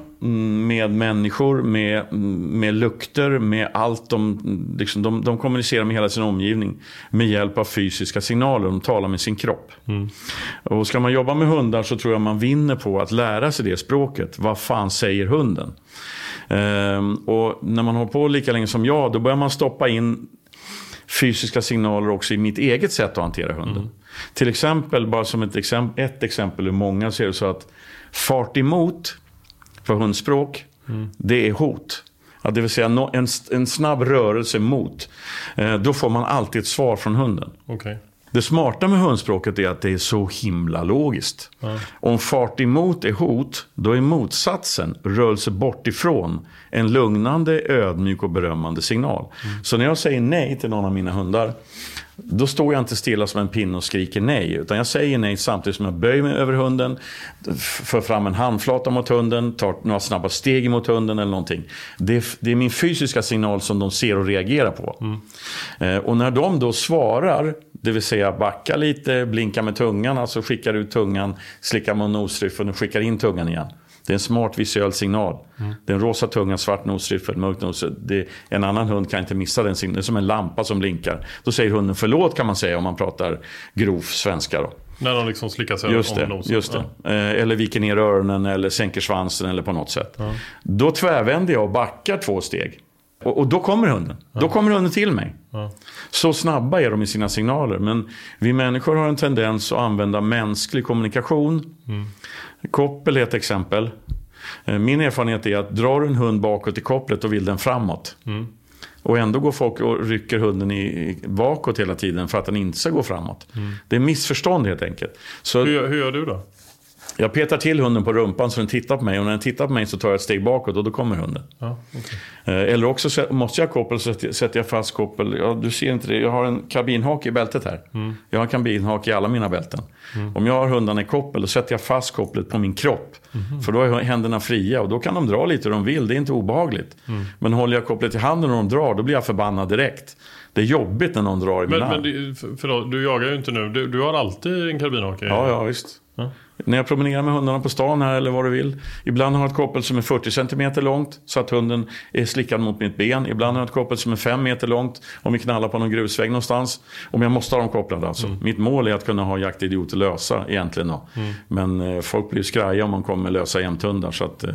Speaker 2: med människor, med, med lukter, med allt. De, liksom, de, de kommunicerar med hela sin omgivning med hjälp av fysiska signaler. De talar med sin kropp. Mm. Och ska man jobba med hundar så tror jag man vinner på att lära sig det språket. Vad fan säger hunden? Ehm, och när man har på lika länge som jag, då börjar man stoppa in fysiska signaler också i mitt eget sätt att hantera hunden. Mm. Till exempel, bara som ett, exempel, ett exempel ur många, så är det så att fart emot på hundspråk, mm. det är hot. Ja, det vill säga en, en snabb rörelse mot. Eh, då får man alltid ett svar från hunden.
Speaker 3: Okay.
Speaker 2: Det smarta med hundspråket är att det är så himla logiskt. Ja. Om fart emot är hot, då är motsatsen, rörelse bort ifrån, en lugnande, ödmjuk och berömmande signal. Mm. Så när jag säger nej till någon av mina hundar, då står jag inte stilla som en pinne och skriker nej. Utan jag säger nej samtidigt som jag böjer mig över hunden, för fram en handflata mot hunden, tar några snabba steg mot hunden eller någonting. Det är, det är min fysiska signal som de ser och reagerar på. Mm. Eh, och när de då svarar, det vill säga backar lite, blinkar med tungan, alltså skickar ut tungan, slickar med nosryffeln och skickar in tungan igen. Det är en smart visuell signal. Mm. Det är en rosa tunga, svart nosriffel, mörk nosriffel. En annan hund kan inte missa den signalen. Det är som en lampa som blinkar. Då säger hunden förlåt kan man säga om man pratar grov svenska. Då.
Speaker 3: När de liksom slickar sig
Speaker 2: just om nosen. Just det. Ja. Eh, eller viker ner öronen eller sänker svansen eller på något sätt. Ja. Då tvärvänder jag och backar två steg. Och, och då kommer hunden. Ja. Då kommer hunden till mig. Så snabba är de i sina signaler. Men vi människor har en tendens att använda mänsklig kommunikation. Mm. Koppel är ett exempel. Eh, min erfarenhet är att drar en hund bakåt i kopplet och vill den framåt. Mm. Och ändå går folk och rycker hunden i, bakåt hela tiden för att den inte ska gå framåt. Mm. Det är missförstånd helt enkelt.
Speaker 3: Så, hur, hur gör du då?
Speaker 2: Jag petar till hunden på rumpan så den tittar på mig och när den tittar på mig så tar jag ett steg bakåt och då kommer hunden.
Speaker 3: Ja, okay.
Speaker 2: Eh, eller också måste jag koppel så sätter jag fast koppel. Ja, du ser inte det, jag har en kabinhake i bältet här. Mm. Jag har en kabinhake i alla mina bälten. Mm. Om jag har hundarna i koppel då sätter jag fast kopplet på min kropp. Mm. För då är händerna fria och då kan de dra lite hur de vill, det är inte obehagligt. Mm. Men håller jag kopplet i handen och de drar, då blir jag förbannad direkt. Det är jobbigt när någon drar i min
Speaker 3: men. Men förlåt, du jagar ju inte nu. Du, du har alltid en kabinhake?
Speaker 2: Ja, ja visst. Ja. När jag promenerar med hundarna på stan här eller vad du vill. Ibland har jag ett koppel som är 40 cm långt så att hunden är slickad mot mitt ben. Ibland har jag ett koppel som är 5 meter långt om vi knallar på någon grusväg någonstans. Om jag måste ha dem kopplade alltså. Mm. Mitt mål är att kunna ha jaktidioter lösa egentligen då. Mm. Men eh, folk blir skraja om man kommer med lösa jämthundar så att eh,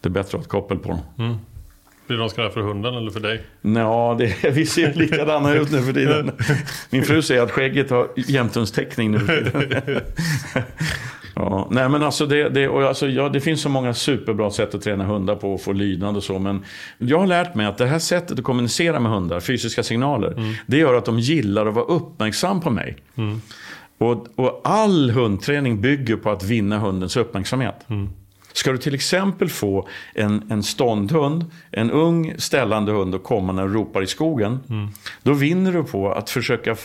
Speaker 2: det är bättre att ha ett koppel på dem. Mm.
Speaker 3: Blir de skraja för hunden eller för dig?
Speaker 2: Ja, det, <laughs> vi ser likadana ut nu för tiden. <laughs> Min fru säger att skägget har jämthundstäckning nu för tiden. <laughs> Ja, nej men alltså det, det, och alltså, ja, det finns så många superbra sätt att träna hundar på och få lydnad och så. Men jag har lärt mig att det här sättet att kommunicera med hundar, fysiska signaler, mm. det gör att de gillar att vara uppmärksam på mig. Mm. Och, och, all hundträning bygger på att vinna hundens uppmärksamhet. Mm. Ska du till exempel få en, en ståndhund, en ung ställande hund och komma när du ropar i skogen. Mm. Då vinner du på att försöka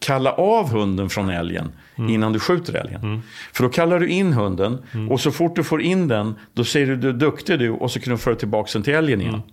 Speaker 2: kalla av hunden från älgen mm. innan du skjuter älgen. Mm. För då kallar du in hunden mm. och så fort du får in den då säger du du är duktig du och så kan du föra tillbaka den till älgen igen. Mm.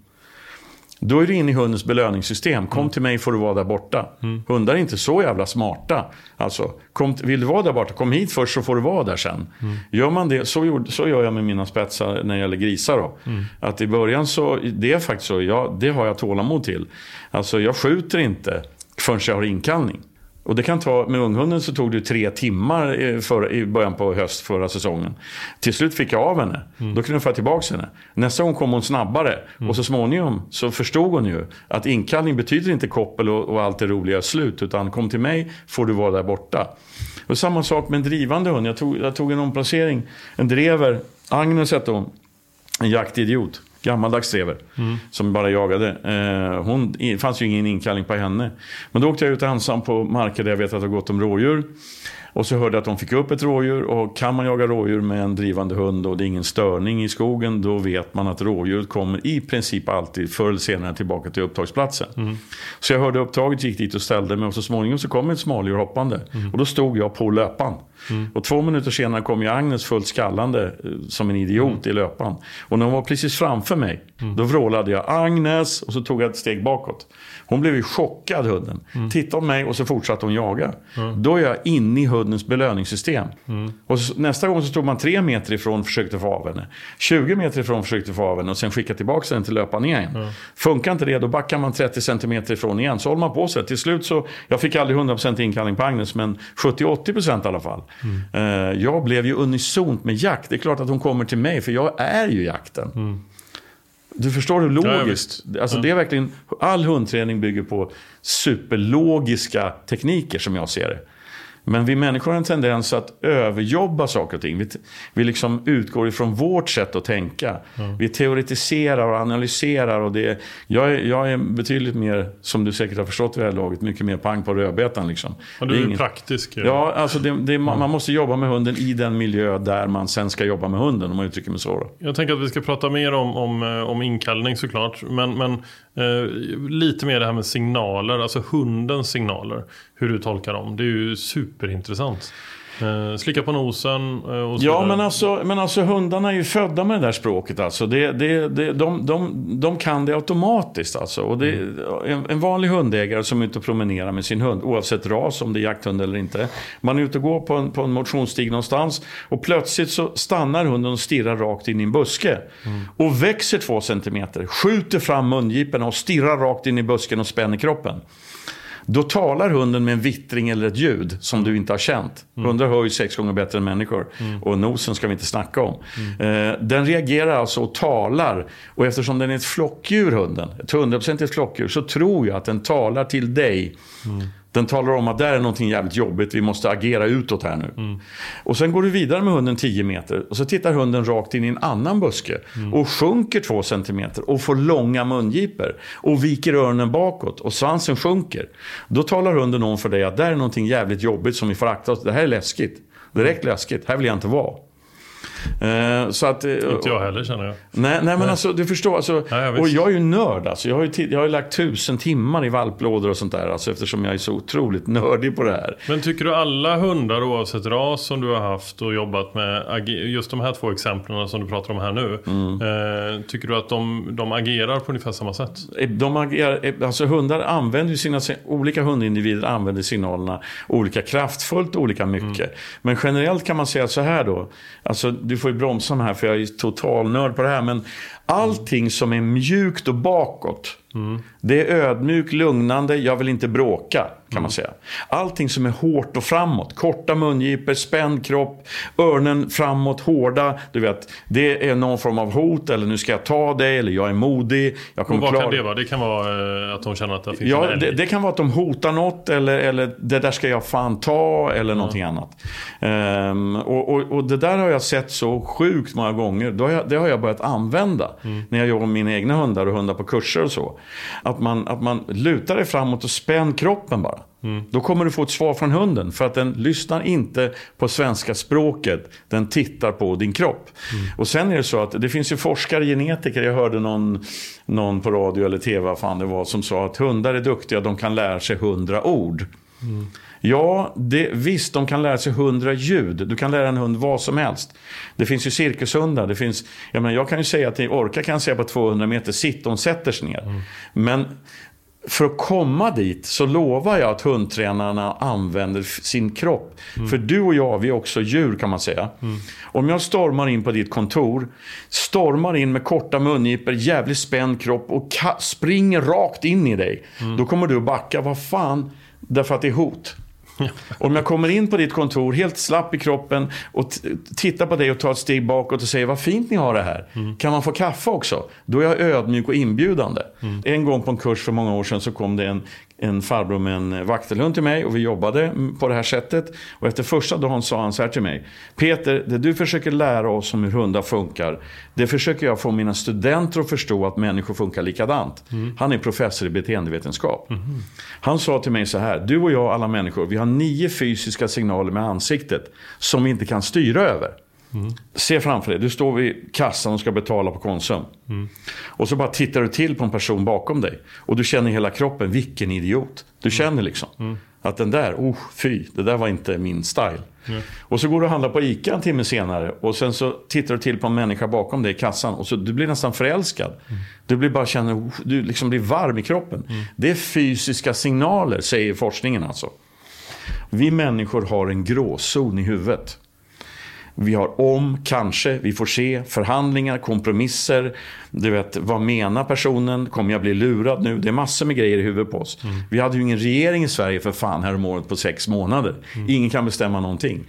Speaker 2: Då är du inne i hundens belöningssystem. Kom mm. till mig får du vara där borta. Hundar är inte så jävla smarta. Alltså, kom, vill du vara där borta, kom hit först så får du vara där sen. Gör man det, så, gjorde, så gör jag med mina spetsar när det gäller grisar. Då. Att i början så, det är faktiskt så, ja, det har jag tålamod till. Alltså jag skjuter inte förrän jag har inkallning. Och det kan ta, med unghunden så tog det tre timmar för, i början på höst förra säsongen. Till slut fick jag av henne. Mm. Då kunde jag få tillbaka henne. Nästa gång kom hon snabbare. Mm. Och så småningom så förstod hon ju att inkallning betyder inte koppel och, och allt det roliga slut. Utan kom till mig får du vara där borta. Och samma sak med en drivande hund. Jag tog, jag tog en omplacering. En drever. Agnes hette hon. En jaktidiot gammaldags drever. Mm. Som bara jagade. Eh, hon, det fanns ju ingen inkallning på henne. Men då åkte jag ut ensam på marker där jag vet att det har gått om rådjur. Och så hörde jag att de fick upp ett rådjur och kan man jaga rådjur med en drivande hund och det är ingen störning i skogen då vet man att rådjuret kommer i princip alltid förr eller senare tillbaka till upptagsplatsen. Mm. Så jag hörde upptaget, gick dit och ställde mig och så småningom så kom ett smådjur hoppande. Mm. Och då stod jag på löpan. Mm. Och två minuter senare kom ju Agnes fullt skallande eh, som en idiot mm. i löpan. Och när hon var precis framför mig, mm. då vrålade jag Agnes och så tog jag ett steg bakåt. Hon blev ju chockad hunden. Mm. Tittade på mig och så fortsatte hon jaga. Mm. Då är jag inne i hundens belöningssystem. Mm. Och så, nästa gång så stod man tre meter ifrån och försökte få av henne. 20 meter ifrån och försökte få av henne och sen skicka tillbaka den till löpan igen. Mm. Funkar inte det, då backar man 30 centimeter ifrån igen. Så håller man på sig. Till slut så, jag fick aldrig 100% inkallning på Agnes, men 70-80% i alla fall. Mm. Jag blev ju unisont med jakt. Det är klart att hon kommer till mig, för jag är ju jakten. Mm. Du förstår hur logiskt. Ja, alltså, det är verkligen, all hundträning bygger på superlogiska tekniker som jag ser det. Men vi människor har en tendens att överjobba saker och ting. Vi, vi liksom utgår ifrån vårt sätt att tänka. Mm. Vi teoretiserar och analyserar. Och det, jag, är, jag är betydligt mer, som du säkert har förstått vid det här laget, mycket mer pang på rödbetan. Liksom.
Speaker 3: Ja, du är, är praktisk.
Speaker 2: Ja, ja alltså det, det, mm. man måste jobba med hunden i den miljö där man sen ska jobba med hunden, om man uttrycker mig så. Då.
Speaker 3: Jag tänker att vi ska prata mer om, om, eh, om inkallning såklart. Men, men eh, lite mer det här med signaler, alltså hundens signaler. Hur du tolkar dem. Det är ju superintressant. Eh, slicka på nosen eh, och så
Speaker 2: Ja, men alltså, men alltså hundarna är ju födda med det där språket. Alltså. Det, det, det, de, de, de kan det automatiskt. Alltså. Och det, mm. en, en, vanlig hundägare som är ute och promenerar med sin hund, oavsett ras, om det är jakthund eller inte. Man är ute och går på en, på en motionsstig någonstans och plötsligt så stannar hunden och stirrar rakt in i en buske. Mm. Och växer två centimeter, skjuter fram mungiporna och stirrar rakt in i busken och spänner kroppen. Då talar hunden med en vittring eller ett ljud som du inte har känt. Mm. Hundar hör ju sex gånger bättre än människor. Mm. Och nosen ska vi inte snacka om. Mm. Eh, den reagerar alltså och talar. Och eftersom den är ett flockdjur, hunden, ett hundraprocentigt flockdjur, så tror jag att den talar till dig. Den talar om att där är någonting jävligt jobbigt, vi måste agera utåt här nu. Mm. Och sen går du vidare med hunden 10 meter och så tittar hunden rakt in i en annan buske. Mm. Och sjunker 2 centimeter och får långa mungipor. Och viker öronen bakåt och svansen sjunker. Då talar hunden om för dig att där är någonting jävligt jobbigt som vi får akta oss Det här är läskigt. Direkt läskigt, här vill jag inte vara. Eh, så att, eh,
Speaker 3: Inte jag heller känner jag.
Speaker 2: Nej, nej men alltså du förstår. Alltså,
Speaker 3: Ja, ja, visst.
Speaker 2: och jag är ju nörd alltså. Jag har ju, jag har ju lagt tusen timmar i valplådor och sånt där. Alltså, eftersom jag är så otroligt nördig på det här.
Speaker 3: Men tycker du alla hundar oavsett ras som du har haft och jobbat med, just de här två exemplen som du pratar om här nu.
Speaker 2: Mm.
Speaker 3: Eh, tycker du att de, de agerar på ungefär samma sätt?
Speaker 2: De agerar, alltså hundar använder ju sina, olika hundindivider använder signalerna olika kraftfullt olika mycket. Men generellt kan man säga så här då. Alltså, du får ju bromsa mig här för jag är total nörd på det här. Men allting som är mjukt och bakåt. Det är ödmjuk, lugnande, jag vill inte bråka kan man säga. Allting som är hårt och framåt. Korta mungipor, spänd kropp, öronen framåt, hårda. Du vet, det är någon form av hot eller nu ska jag ta dig eller jag är modig. Jag kommer
Speaker 3: vad
Speaker 2: klara
Speaker 3: kan det vara? Det kan vara eh, att de känner att det finns en
Speaker 2: Ja,
Speaker 3: älg.
Speaker 2: det, det kan vara att de hotar något eller, eller det där ska jag fan ta eller någonting annat. Ehm, och, och, och det där har jag sett så sjukt många gånger. Då har jag, det har jag börjat använda när jag jobbar med mina egna hundar och hundar på kurser och så. Att man, att man lutar dig framåt och spänn kroppen bara. Då kommer du få ett svar från hunden. För att den lyssnar inte på svenska språket. Den tittar på din kropp. Och sen är det så att det finns ju forskare, genetiker. Jag hörde någon, någon på radio eller tv, vad fan det var, som sa att hundar är duktiga. De kan lära sig hundra ord. Ja, det, visst, de kan lära sig hundra ljud. Du kan lära en hund vad som helst. Det finns ju cirkushundar. Det finns, jag, menar, jag kan ju säga till Orka kan jag säga på 200 meter, sitt, de sätter sig ner. Men för att komma dit så lovar jag att hundtränarna använder sin kropp. För du och jag, vi är också djur kan man säga. Om jag stormar in på ditt kontor, stormar in med korta mungipor, jävligt spänd kropp och springer rakt in i dig. Då kommer du att backa, vad fan, därför att det är hot. Om jag kommer in på ditt kontor helt slapp i kroppen och tittar på dig och tar ett steg bakåt och säger vad fint ni har det här. Kan man få kaffe också? Då är jag ödmjuk och inbjudande. En gång på en kurs för många år sedan så kom det en, en farbror med en vaktelhund till mig och vi jobbade mm, på det här sättet. Och efter första dagen sa han så här till mig. Peter, det du försöker lära oss om hur hundar funkar. Det försöker jag få mina studenter att förstå att människor funkar likadant. Han är professor i beteendevetenskap. Han sa till mig så här. Du och jag, alla människor, vi har nio fysiska signaler med ansiktet som vi inte kan styra över. Se framför dig, du står vid kassan och ska betala på Konsum. Och så bara tittar du till på en person bakom dig. Och du känner i hela kroppen, vilken idiot. Du känner liksom. Att den där, oh fy, det där var inte min style. Och så går du och handlar på ICA en timme senare. Och sen så tittar du till på en människa bakom dig i kassan. Och så du blir nästan förälskad. Du blir bara känner, oh, du liksom blir varm i kroppen. Det är fysiska signaler, säger forskningen alltså. Vi människor har en gråzon i huvudet. Vi har om, kanske, vi får se, förhandlingar, kompromisser. Du vet, vad menar personen? Kommer jag bli lurad nu? Det är massor med grejer i huvudet på oss. Vi hade ju ingen regering i Sverige för fan här om året på sex månader. Ingen kan bestämma någonting.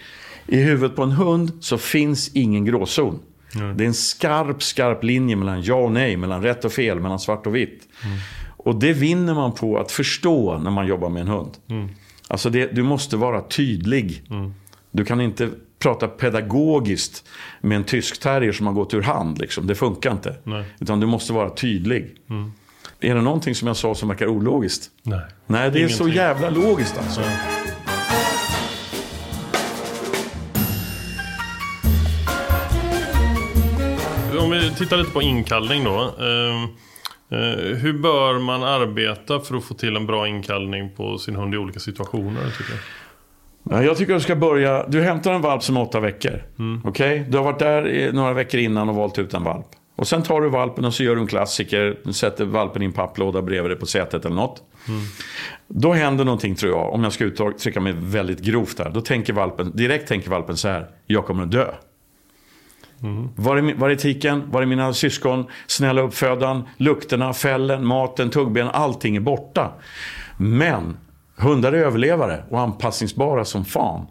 Speaker 2: I huvudet på en hund så finns ingen gråzon. Det är en skarp, skarp linje mellan ja och nej, mellan rätt och fel, mellan svart och vitt. Och det vinner man på att förstå när man jobbar med en hund. Alltså det, du måste vara tydlig. Du kan inte prata pedagogiskt med en tysk terrier som har gått ur hand. Liksom. Det funkar inte.
Speaker 3: Nej.
Speaker 2: Utan du måste vara tydlig. Är det någonting som jag sa som verkar ologiskt?
Speaker 3: Nej.
Speaker 2: Nej, det är så
Speaker 3: Ingenting.
Speaker 2: jävla logiskt alltså.
Speaker 3: Om vi tittar lite på inkallning då. Eh, eh, hur bör man arbeta för att få till en bra inkallning på sin hund i olika situationer? Tycker jag?
Speaker 2: Ja, Jag tycker du ska börja. Du hämtar en valp som är åtta veckor. Okej? Du har varit där några veckor innan och valt ut en valp. Och sen tar du valpen och så gör du en klassiker. Du sätter valpen i en papplåda bredvid dig på sätet eller något. Då händer någonting tror jag. Om jag ska uttrycka mig väldigt grovt här. Då tänker valpen, direkt tänker valpen så här. Jag kommer att dö. Var är, var är etiken? Var är mina syskon? Snälla uppfödaren, lukterna, fällen, maten, tuggben. Allting är borta. Men hundar är överlevare och anpassningsbara som fan.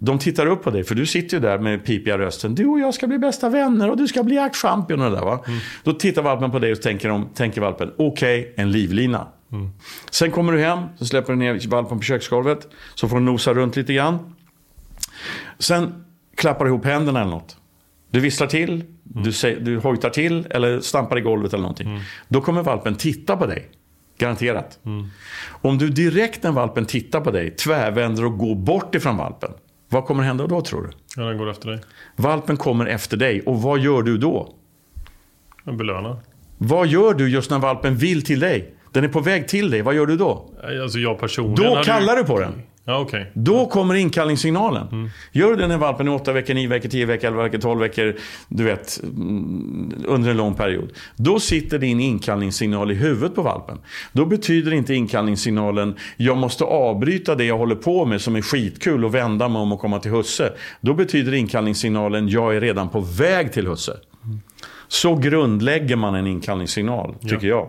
Speaker 2: De tittar upp på dig, för du sitter ju där med pipiga rösten. Du och jag ska bli bästa vänner och du ska bli jaktchampion och det där va. Då tittar valpen på dig och tänker, de, tänker valpen, okej, en livlina. Sen kommer du hem, så släpper du ner valpen på köksgolvet. Så får du nosa runt lite grann. Sen klappar du ihop händerna eller något. Du visslar till, du, säger, du hojtar till eller stampar i golvet eller någonting. Då kommer valpen titta på dig. Garanterat. Om du direkt när valpen tittar på dig tvärvänder och går bort ifrån valpen. Vad kommer hända då tror du?
Speaker 3: Ja, den går efter dig.
Speaker 2: Valpen kommer efter dig och vad gör du då?
Speaker 3: Jag belönar.
Speaker 2: Vad gör du just när valpen vill till dig? Den är på väg till dig, vad gör du då?
Speaker 3: Alltså jag personligen
Speaker 2: Då kallar du på den.
Speaker 3: Ja, okej.
Speaker 2: Då kommer inkallningssignalen. Gör du det när valpen är 8 veckor, 9 veckor, 10 veckor, 11 veckor, 12 veckor, du vet, mm, under en lång period. Då sitter din inkallningssignal i huvudet på valpen. Då betyder inte inkallningssignalen, jag måste avbryta det jag håller på med som är skitkul och vända mig om och komma till husse. Då betyder inkallningssignalen, jag är redan på väg till husse. Så grundlägger man en inkallningssignal, tycker jag.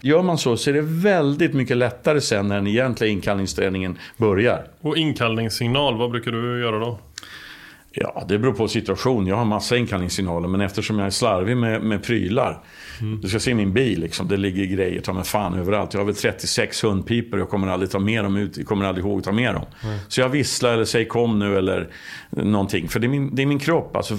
Speaker 2: Gör man så så är det väldigt mycket lättare sen när den egentliga inkallningsträningen börjar.
Speaker 3: Och inkallningssignal, vad brukar du göra då?
Speaker 2: Ja, det beror på situation. Jag har massa inkallningssignaler, men eftersom jag är slarvig med, med prylar. Du ska se min bil, liksom. det ligger grejer ta mig fan överallt. Jag har väl 36 hundpipor jag kommer aldrig ta med dem ut. Jag kommer aldrig ihåg att ta med dem. Så jag visslar eller säger kom nu eller någonting. För det är min, det är min kropp. Alltså,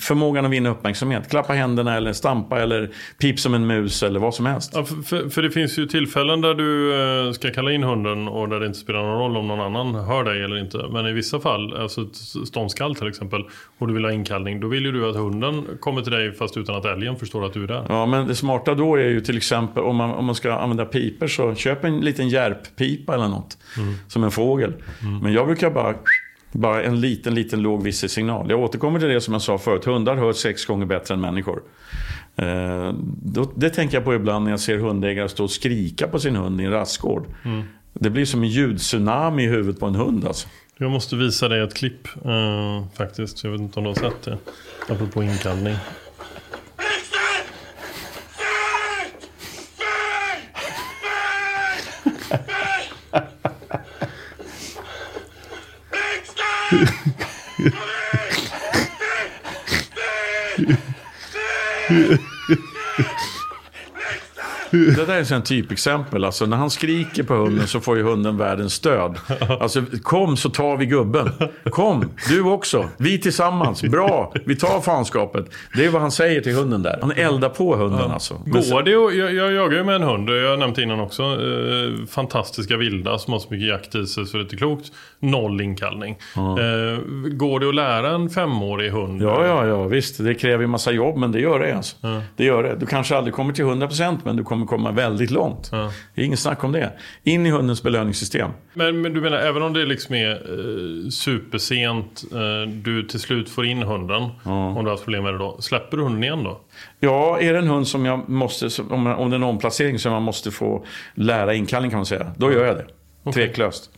Speaker 2: förmågan att vinna uppmärksamhet. Klappa händerna eller stampa eller pip som en mus eller vad som helst.
Speaker 3: Ja, för, för, för det finns ju tillfällen där du eh, ska kalla in hunden och där det inte spelar någon roll om någon annan hör dig eller inte. Men i vissa fall, alltså ett ståndskall till exempel, och du vill ha inkallning, då vill ju du att hunden kommer till dig fast utan att älgen förstår att du är där.
Speaker 2: Ja, men det smarta då är ju till exempel om man, om man ska använda piper så köp en liten järppipa eller något. Som en fågel. Men jag brukar bara bara en liten, liten låg visselsignal. Jag återkommer till det som jag sa förut. Hundar hör sex gånger bättre än människor. Eh, då, det tänker jag på ibland när jag ser hundägare stå och skrika på sin hund i en rastgård. Det blir som en ljudtsunami i huvudet på en hund alltså.
Speaker 3: Jag måste visa dig ett klipp uh, faktiskt. Jag vet inte om du har sett det. Apropå inkallning. <laughs>
Speaker 2: Det där är ett typexempel. Alltså, när han skriker på hunden så får ju hunden världens stöd. Alltså, kom så tar vi gubben. Kom, du också. Vi tillsammans. Bra, vi tar fanskapet. Det är vad han säger till hunden där. Han eldar på hunden alltså. Men sen-
Speaker 3: Går det jag, jag jagar ju med en hund, jag har nämnt innan också. Eh, fantastiska vilda som har så mycket jakt i sig så det är inte klokt. Noll inkallning. Eh, går det att lära en femårig hund?
Speaker 2: Ja, ja, ja, visst. Det kräver ju massa jobb, men det gör det. Alltså. Det gör det. Du kanske aldrig kommer till 100% men du kommer komma väldigt långt. Det är inget snack om det. In i hundens belöningssystem.
Speaker 3: Men, men du menar även om det liksom är eh, supersent, eh, du till slut får in hunden, om du har haft problem med det då. Släpper du hunden igen då?
Speaker 2: Ja, är det en hund som jag måste, om, om det är en omplacering som man måste få lära inkallning kan man säga. Då gör jag det. Tveklöst.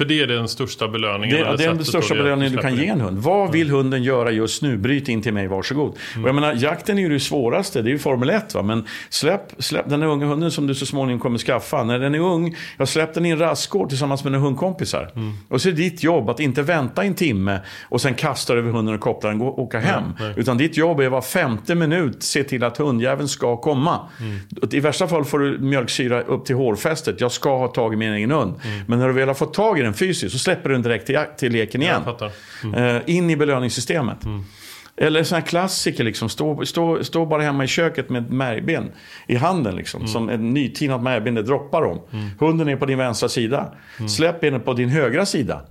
Speaker 3: För det är den största belöningen.
Speaker 2: Det, det är den största belöningen du kan ge en hund. Vad vill hunden göra just nu? Bryt in till mig, varsågod. Och jag menar, jakten är ju det svåraste. Det är ju Formel 1. Va? Men släpp, släpp den här unga hunden som du så småningom kommer skaffa. När den är ung, jag släpp den i en rastgård tillsammans med några hundkompisar. Och så är det ditt jobb att inte vänta en timme och sen kasta över hunden och koppla den och åka hem.
Speaker 3: nej.
Speaker 2: Utan ditt jobb är var femte minut se till att hundjäveln ska komma. I värsta fall får du mjölksyra upp till hårfästet. Jag ska ha tag i min egen hund. Men när du väl har fått tag i den fysiskt så släpper du den direkt till, till leken igen.
Speaker 3: Mm.
Speaker 2: Eh, in i belöningssystemet. Eller sån här klassiker, liksom. stå, stå, stå bara hemma i köket med ett märgben i handen. Liksom, Som ett nytinat märgben, det droppar om. Hunden är på din vänstra sida. Släpp benet på din högra sida.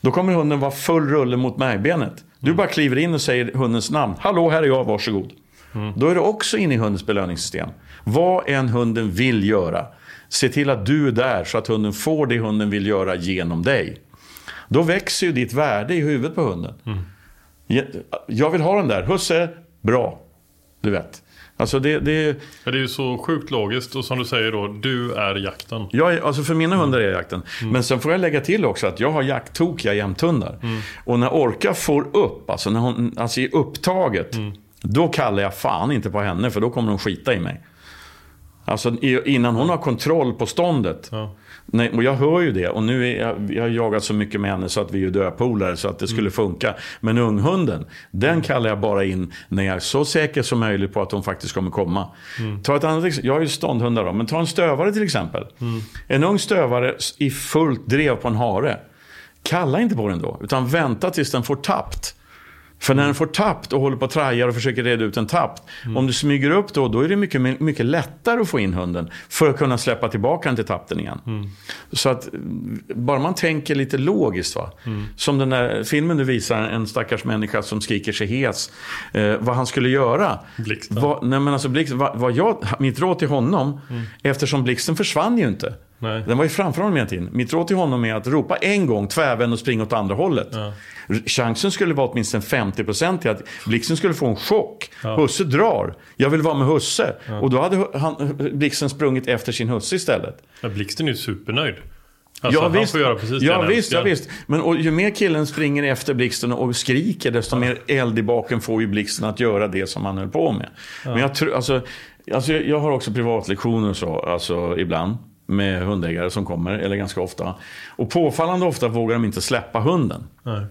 Speaker 2: Då kommer hunden vara full rulle mot märgbenet. Du bara kliver in och säger hundens namn. Hallå, här är jag, varsågod. Då är du också inne i hundens belöningssystem. Vad än hunden vill göra. Se till att du är där så att hunden får det hunden vill göra genom dig. Då växer ju ditt värde i huvudet på hunden. Je- Jag vill ha den där. Husse, bra. Du vet. Alltså det, det,
Speaker 3: Ja, det är ju så sjukt logiskt och som du säger då, du är jakten.
Speaker 2: jag är, alltså för mina hundar är jag jakten. Men sen får jag lägga till också att jag har jakttokiga jämthundar. Och när Orka får upp, alltså, när hon, alltså i upptaget. Då kallar jag fan inte på henne för då kommer hon skita i mig. Alltså innan hon har kontroll på ståndet.
Speaker 3: Ja.
Speaker 2: Nej, och jag hör ju det. Och nu är jag, jag har jagat så mycket med henne så att vi är döpolare så att det skulle funka. Men unghunden, den kallar jag bara in när jag är så säker som möjligt på att hon faktiskt kommer komma. Ta ett annat exempel. Jag har ju ståndhundar då, men ta en stövare till exempel. En ung stövare i fullt drev på en hare. Kalla inte på den då, utan vänta tills den får tappt. För när den får tappt och håller på och trajar och försöker reda ut en tappt. Om du smyger upp då, då är det mycket, mycket lättare att få in hunden. För att kunna släppa tillbaka den till tappten igen. Så att bara man tänker lite logiskt. Va? Som den där filmen du visar, en stackars människa som skriker sig hes. Eh, vad han skulle göra.
Speaker 3: Blixten.
Speaker 2: Vad, nej men alltså Blixten, vad, vad jag, mitt råd till honom, eftersom Blixten försvann ju inte.
Speaker 3: Nej.
Speaker 2: Den var ju framför honom hela tiden. Mitt råd till honom är att ropa en gång, tvärvänd och springa åt andra hållet.
Speaker 3: Ja.
Speaker 2: Chansen skulle vara åtminstone 50% till att Blixten skulle få en chock.
Speaker 3: Ja.
Speaker 2: Husse drar. Jag vill vara med Husse. Och då hade han, Blixten sprungit efter sin husse istället.
Speaker 3: Men Blixten är ju supernöjd. Alltså,
Speaker 2: ja, visst, ja,
Speaker 3: han
Speaker 2: visst, ja, visst. Men och, ju mer killen springer efter Blixten och skriker, desto mer eld i baken får ju Blixten att göra det som han höll på med. Men jag tror, alltså, alltså, jag har också privatlektioner och så, alltså ibland. Med hundägare som kommer, eller ganska ofta. Och påfallande ofta vågar de inte släppa hunden.
Speaker 3: Nej.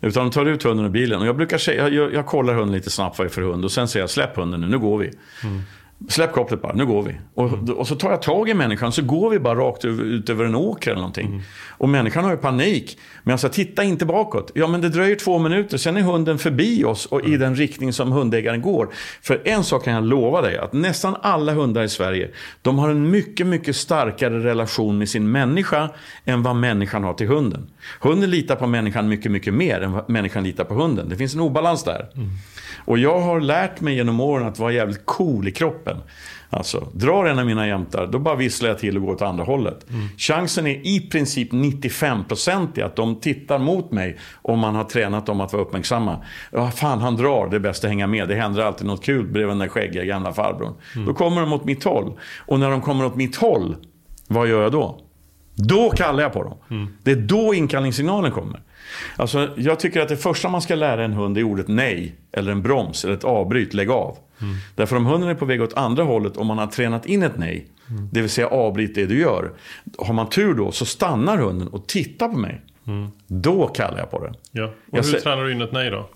Speaker 2: Utan de tar ut hunden ur bilen. Och jag brukar säga, jag, jag kollar hunden lite snabbt vad det är för hund. Och sen säger jag, släpp hunden nu, nu går vi. Släpp kopplet bara, nu går vi. Och, och så tar jag tag i människan, så går vi bara rakt ut, ut över en åker eller någonting. Och människan har ju panik. Men jag sa, titta inte bakåt. Ja, men det dröjer två minuter, sen är hunden förbi oss och i den riktning som hundägaren går. För en sak kan jag lova dig, att nästan alla hundar i Sverige, de har en mycket, mycket starkare relation med sin människa än vad människan har till hunden. Hunden litar på människan mycket, mycket mer än vad människan litar på hunden. Det finns en obalans där. Och jag har lärt mig genom åren att vara jävligt cool i kroppen. Alltså, drar en av mina jämtar, då bara visslar jag till och går åt andra hållet. Chansen är i princip 95% i att de tittar mot mig om man har tränat dem att vara uppmärksamma. Ja, fan, han drar, det är bäst att hänga med. Det händer alltid något kul bredvid den där skäggiga gamla farbrorn. Då kommer de åt mitt håll. Och när de kommer åt mitt håll, vad gör jag då? Då kallar jag på dem. Det är då inkallningssignalen kommer. Alltså, jag tycker att det första man ska lära en hund är ordet nej, eller en broms, eller ett avbryt, lägg av. Därför om hunden är på väg åt andra hållet, om man har tränat in ett nej, det vill säga avbryt det du gör. Har man tur då så stannar hunden och tittar på mig. Då kallar jag på den.
Speaker 3: Ja. Och
Speaker 2: Jag
Speaker 3: hur tränar du in ett nej då?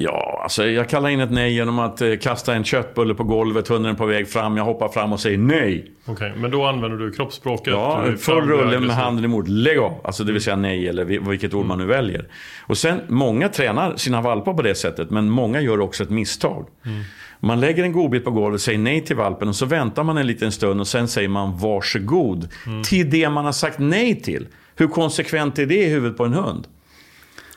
Speaker 2: Ja, alltså jag kallar in ett nej genom att eh, kasta en köttbulle på golvet, hunden är på väg fram, jag hoppar fram och säger nej.
Speaker 3: Okej, men då använder du kroppsspråket?
Speaker 2: Ja,
Speaker 3: du är
Speaker 2: full rulle med handen emot. Lägg av. Alltså det vill säga nej eller vi- vilket ord man nu väljer. Och sen, många tränar sina valpar på det sättet, men många gör också ett misstag. Man lägger en godbit på golvet, säger nej till valpen och så väntar man en liten stund och sen säger man varsågod. Till det man har sagt nej till. Hur konsekvent är det i huvudet på en hund?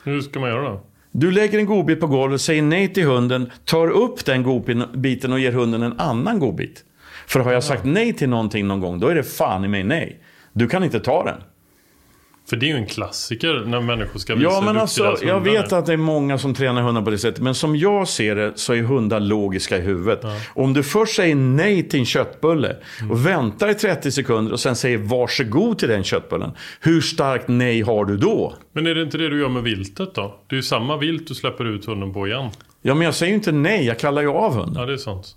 Speaker 3: Hur ska man göra då?
Speaker 2: Du lägger en godbit på golvet, säger nej till hunden, tar upp den godbiten och ger hunden en annan godbit. För har jag sagt nej till någonting någon gång, då är det fan i mig nej. Du kan inte ta den.
Speaker 3: För det är ju en klassiker när människor ska visa
Speaker 2: Ja, men alltså,
Speaker 3: deras
Speaker 2: jag vet
Speaker 3: är.
Speaker 2: att det är många som tränar hundar på det sättet. Men som jag ser det så är hundar logiska i huvudet. Om du först säger nej till en köttbulle och väntar i 30 sekunder och sen säger varsågod till den köttbullen. Hur starkt nej har du då?
Speaker 3: Men är det inte det du gör med viltet då? Det är ju samma vilt du släpper ut hunden på igen.
Speaker 2: Ja, men jag säger ju inte nej, jag kallar ju av hunden.
Speaker 3: Ja, det är sant.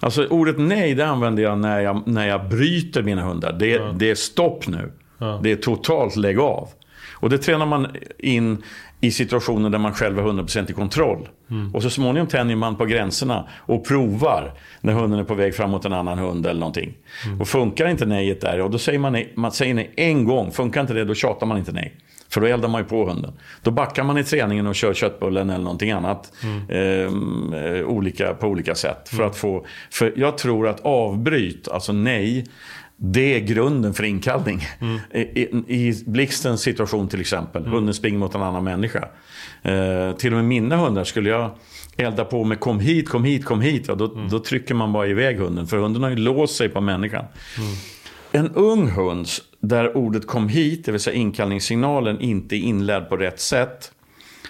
Speaker 2: Alltså ordet nej, det använder jag när jag, när jag bryter mina hundar. Det, det är stopp nu.
Speaker 3: Ja.
Speaker 2: Det är totalt lägg av. Och det tränar man in i situationer där man själv har 100% i kontroll. Och så småningom tänjer man på gränserna och provar när hunden är på väg fram mot en annan hund eller någonting. Och funkar inte nejet där, och då säger man nej, man säger nej en gång. Funkar inte det, då tjatar man inte nej. För då eldar man ju på hunden. Då backar man i träningen och kör köttbullen eller någonting annat. Ehm, eh, olika, på olika sätt. För att få, för jag tror att avbryt, alltså nej, det är grunden för inkallning. I, i, I Blixtens situation till exempel. Hunden springer mot en annan människa. Eh, till och med mina hundar skulle jag elda på med kom hit, kom hit, kom hit. Ja, då, då trycker man bara iväg hunden. För hunden har ju låst sig på människan. En ung hund där ordet kom hit, det vill säga inkallningssignalen, inte är inlärd på rätt sätt.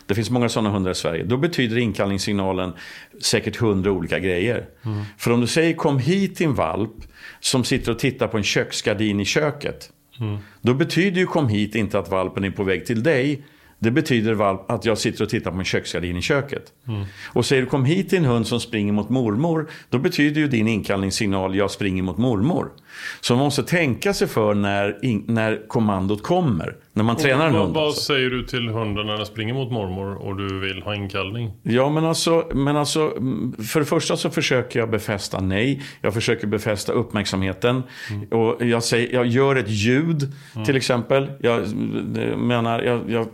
Speaker 2: Det finns många sådana hundar i Sverige. Då betyder inkallningssignalen säkert hundra olika grejer. För om du säger kom hit till en valp som sitter och tittar på en köksgardin i köket. Då betyder ju kom hit inte att valpen är på väg till dig. Det betyder valp att jag sitter och tittar på en köksgardin i köket. Och säger du kom hit till en hund som springer mot mormor. Då betyder ju din inkallningssignal jag springer mot mormor. Så man måste tänka sig för när, när kommandot kommer. När man tränar en
Speaker 3: vad,
Speaker 2: hund.
Speaker 3: vad
Speaker 2: alltså.
Speaker 3: säger du till hunden när den springer mot mormor och du vill ha inkallning?
Speaker 2: Ja, men alltså, men alltså, mm, för det första så försöker jag befästa nej. Jag försöker befästa uppmärksamheten. Och jag, säger, jag gör ett ljud, till exempel. Jag menar, jag, jag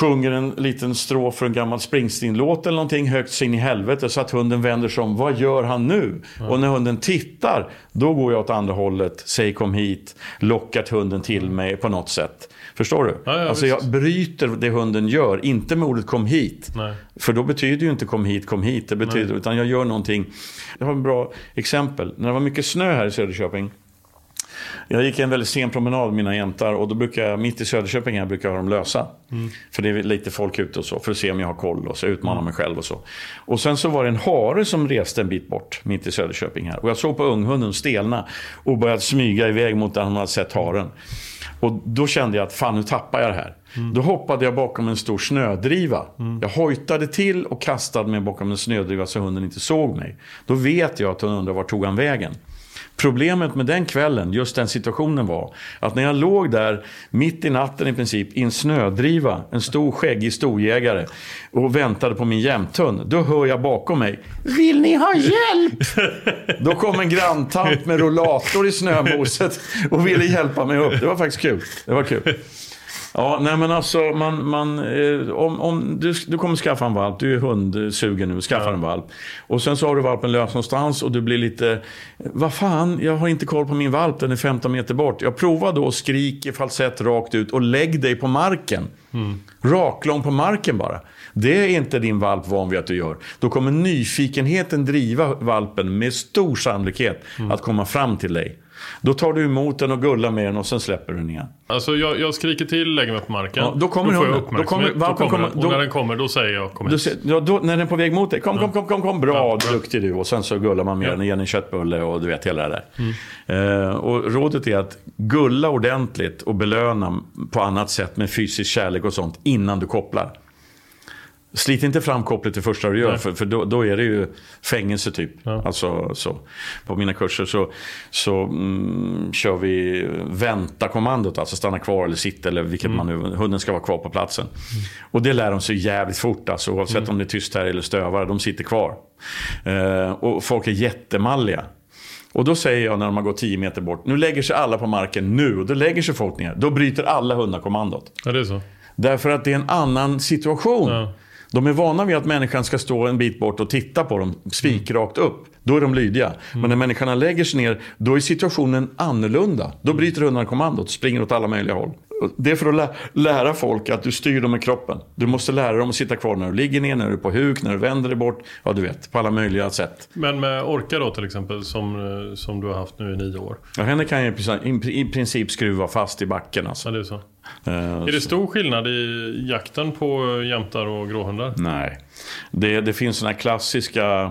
Speaker 2: sjunger en liten strof för en gammal Springsteen-låt eller någonting högt så in i helvete så att hunden vänder sig om. Vad gör han nu? Och när hunden tittar, då går jag åt andra hållet, säger kom hit, lockat hunden till mig på något sätt. Förstår du?
Speaker 3: Ja, ja,
Speaker 2: alltså
Speaker 3: visst.
Speaker 2: jag bryter det hunden gör, inte med ordet kom hit.
Speaker 3: Nej.
Speaker 2: För då betyder ju inte kom hit, kom hit. Det betyder, utan jag gör någonting. Det var ett bra exempel. När det var mycket snö här i Söderköping. Jag gick en väldigt sen promenad med mina jämtar och då brukar jag, mitt i Söderköping här, brukar jag ha dem lösa. För det är lite folk ute och så, för att se om jag har koll och så utmana mig själv och så. Och sen så var det en hare som reste en bit bort, mitt i Söderköping här. Och jag såg på unghunden stelna och började smyga iväg mot där han hade sett haren. Och då kände jag att fan nu tappar jag det här. Då hoppade jag bakom en stor snödriva. Jag hojtade till och kastade mig bakom en snödriva så hunden inte såg mig. Då vet jag att hon undrar vart tog han vägen. Problemet med den kvällen, just den situationen var att när jag låg där mitt i natten i princip i en snödriva, en stor skäggig storjägare och väntade på min jämthund, då hör jag bakom mig Vill ni ha hjälp? <laughs> Då kom en granntant med rollator i snömoset och ville hjälpa mig upp. Det var faktiskt kul. Det var kul. Ja, nej men alltså man, man, eh, om, om du, du kommer skaffa en valp, du är hundsugen nu, skaffa en valp. Och sen så har du valpen lös någonstans och du blir lite, vad fan, jag har inte koll på min valp, den är 15 meter bort. Jag provar då och skriker falsett rakt ut och lägg dig på marken. Raklång på marken bara. Det är inte din valp van vid att du gör. Då kommer nyfikenheten driva valpen med stor sannolikhet att komma fram till dig. Då tar du emot den och gullar med den och sen släpper du den igen.
Speaker 3: Alltså jag, jag skriker till, lägger mig på marken.
Speaker 2: Ja, då kommer
Speaker 3: får jag
Speaker 2: hunden. Då kommer-.
Speaker 3: Då kommer,
Speaker 2: kommer-
Speaker 3: och när
Speaker 2: då-
Speaker 3: den kommer, då säger jag kom hit.
Speaker 2: ja, då, när den är på väg mot dig. Kom, kom, kom, kom, kom. Bra,
Speaker 3: Ja, bra.
Speaker 2: duktig du. Och sen så gullar man med den, ger den en köttbulle och du vet hela det där. Eh, och rådet är att gulla ordentligt och belöna på annat sätt med fysisk kärlek och sånt innan du kopplar. Slit inte fram kopplet det första du gör,
Speaker 3: Nej.
Speaker 2: för, för då, då är det ju fängelse typ.
Speaker 3: Ja.
Speaker 2: Alltså, så. På mina kurser så, så mm, kör vi vänta-kommandot, alltså stanna kvar eller sitta eller vilket man nu, hunden ska vara kvar på platsen. Och det lär de sig jävligt fort, alltså, oavsett om det är tyst här eller stövare, de sitter kvar. Eh, och folk är jättemalliga. Och då säger jag när de har gått 10 meter bort, nu lägger sig alla på marken nu, och då lägger sig folk ner. Då bryter alla hundar kommandot.
Speaker 3: Ja, det är så.
Speaker 2: Därför att det är en annan situation.
Speaker 3: Ja.
Speaker 2: De är vana vid att människan ska stå en bit bort och titta på dem spikrakt upp. Då är de lydiga. Men när människorna lägger sig ner, då är situationen annorlunda. Då bryter hundarna kommandot och springer åt alla möjliga håll. Det är för att lä- lära folk att du styr dem med kroppen. Du måste lära dem att sitta kvar när du ligger ner, när du är på huk, när du vänder dig bort. Ja, du vet, på alla möjliga sätt.
Speaker 3: Men med Orka då till exempel, som, eh, som du har haft nu i nio år.
Speaker 2: Ja, henne kan jag i princip- skruva fast i backen. Alltså.
Speaker 3: Ja, det är så.
Speaker 2: Eh,
Speaker 3: Är det stor skillnad i jakten på jämtar och gråhundar?
Speaker 2: Nej. Det, det finns såna här klassiska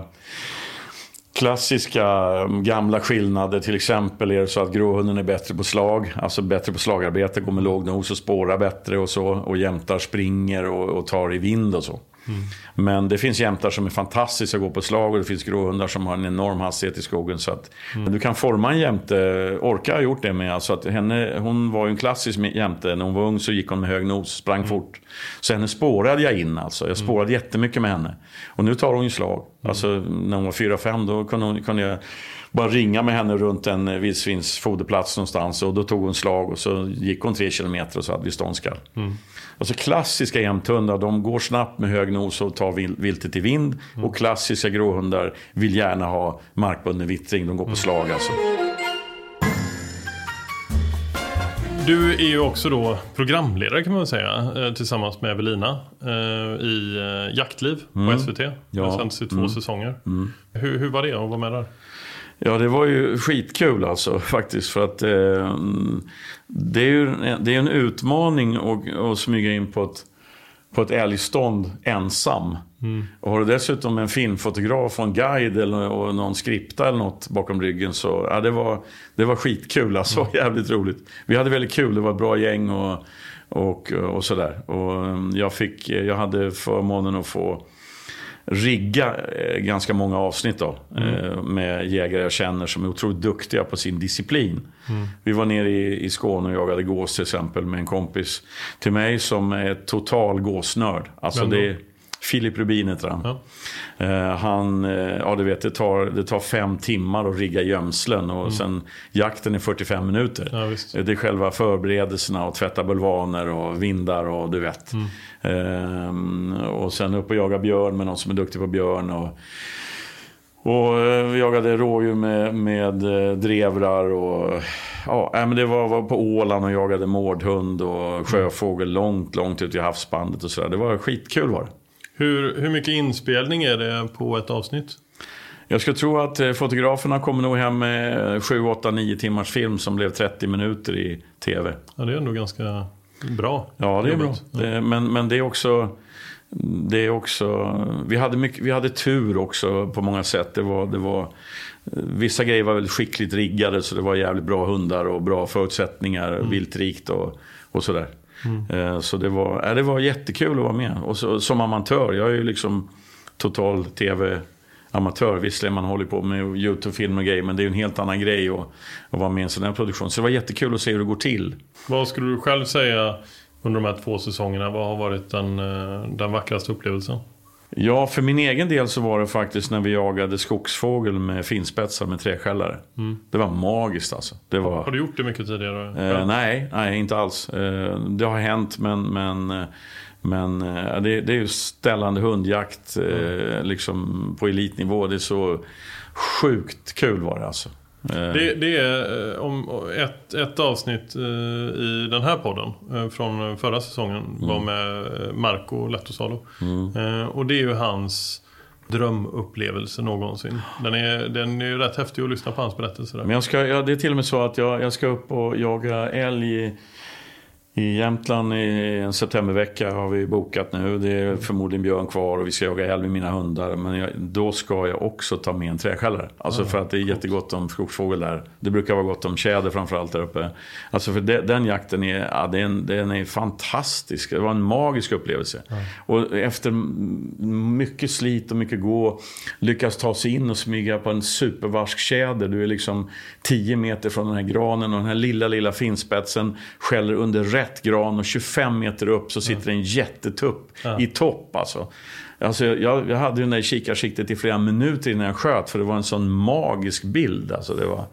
Speaker 2: Klassiska um, gamla skillnader, till exempel är det så att gråhunden är bättre på slag, alltså bättre på slagarbete, går med låg nos och spårar bättre och så. Och jämtar springer och, och tar i vind och så. Men det finns jämtar som är fantastiska att gå på slag och det finns gråhundar som har en enorm hastighet i skogen. Så att, Men du kan forma en jämte, Orka har gjort det med, alltså att henne, hon var ju en klassisk jämte. När hon var ung så gick hon med hög nos, sprang fort. Så henne spårade jag in alltså. Jag spårade jättemycket med henne. Och nu tar hon ju slag. Alltså när hon var 4-5 då kunde, hon, kunde jag bara ringa med henne runt en vildsvinsfoderplats någonstans. Och då tog hon slag och så gick hon tre kilometer och så hade vi ståndskall. Alltså klassiska jämthundar, de går snabbt med hög nos och tar vil- viltet i vind. Och klassiska gråhundar vill gärna ha markbunden vittring, de går på slag alltså.
Speaker 3: Du är ju också då programledare kan man säga, eh, tillsammans med Evelina eh, i eh, Jaktliv på SVT. Det har
Speaker 2: Ja.
Speaker 3: sänds i två säsonger. Hur, hur var det att vara med där?
Speaker 2: Ja, det var ju skitkul alltså faktiskt. För att eh, det är ju en- det är en utmaning att, att smyga in på ett, på ett älgstånd ensam. Och har du dessutom en filmfotograf och en guide eller, och någon skripta eller något bakom ryggen så ja, det, var, det var skitkul. Alltså, <laughs> jävligt roligt. Vi hade väldigt kul, det var ett bra gäng och, och, och sådär. Och eh, jag, fick, jag hade förmånen att få rigga eh, ganska många avsnitt då, eh, med jägare jag känner som är otroligt duktiga på sin disciplin. Vi var nere i, i Skåne och jagade gås till exempel med en kompis till mig som är total gåsnörd. Alltså det är Filip Rubin heter han.
Speaker 3: Ja.
Speaker 2: Eh, han, eh, ja du vet, det tar, det tar fem timmar att rigga gömslen och sen jakten är 45 minuter.
Speaker 3: Ja.
Speaker 2: Eh, Det är själva förberedelserna och tvätta bulvaner och vindar och du vet. Ehm, och sen upp och jaga björn med någon som är duktig på björn. Och, och vi jagade rådjur med, med drevrar och ja, men det var, var på Åland och jagade mårdhund och sjöfågel långt, långt ut i havsbandet och sådär. Det var skitkul var det.
Speaker 3: Hur, hur mycket inspelning är det på ett avsnitt?
Speaker 2: Jag skulle tro att eh, fotograferna kommer nog hem med 7, 8, 9 timmars film som blev 30 minuter i tv.
Speaker 3: Ja, det är ändå ganska bra.
Speaker 2: Ja, det är bra.
Speaker 3: jobbat.
Speaker 2: Det, men, men det är också... Det är också vi, hade mycket, vi hade tur också på många sätt. Det var, det var, vissa grejer var väldigt skickligt riggade så det var jävligt bra hundar och bra förutsättningar, viltrikt och, och sådär. Eh, Så det var, äh, det var jättekul att vara med. Och så, som amatör, jag är ju liksom total tv-amatör. Visserligen man håller på med YouTube-film och grejer men det är ju en helt annan grej att, att vara med i en sån här produktion. Så det var jättekul att se hur det går till.
Speaker 3: Vad skulle du själv säga under de här två säsongerna? Vad har varit den, eh, den vackraste upplevelsen?
Speaker 2: Ja, för min egen del så var det faktiskt när vi jagade skogsfågel med finspetsar med träskällare. Det var magiskt alltså. Det var...
Speaker 3: Har du gjort det mycket tidigare?
Speaker 2: Eh, nej, nej, inte alls. Eh, det har hänt, men, men, eh, men eh, det, det är ju ställande hundjakt eh, liksom på elitnivå. Det är så sjukt kul var det alltså. Eh,
Speaker 3: Det, det är eh, om ett, ett avsnitt eh, i den här podden från förra säsongen var
Speaker 2: Mm.
Speaker 3: med eh, Marco Lehtosalo. Eh, Och det är ju hans drömupplevelse någonsin. Den är, den är ju rätt häftig att lyssna på hans berättelse. Där.
Speaker 2: Men jag ska, ja, det är till och med så att jag, jag ska upp och jaga älg i, Jämtland i en septembervecka har vi bokat nu. Det är förmodligen björn kvar och vi ska jaga älg med mina hundar. Men jag, då ska jag också ta med en träskällare. Alltså för att det är jättegott om skogsfågel där. Det brukar vara gott om tjäder framförallt där uppe. Alltså för de, den jakten är, ja, den, den är fantastisk. Det var en magisk upplevelse. Och efter mycket slit och mycket gå lyckas ta sig in och smyga på en supervarsk tjäder. Du är liksom 10 meter från den här granen och den här lilla, lilla finspetsen skäller under rätt gran och 25 meter upp så sitter en jättetupp i topp alltså. Alltså jag, jag hade ju den där kikarsiktet i flera minuter innan jag sköt för det var en sån magisk bild. Alltså det var...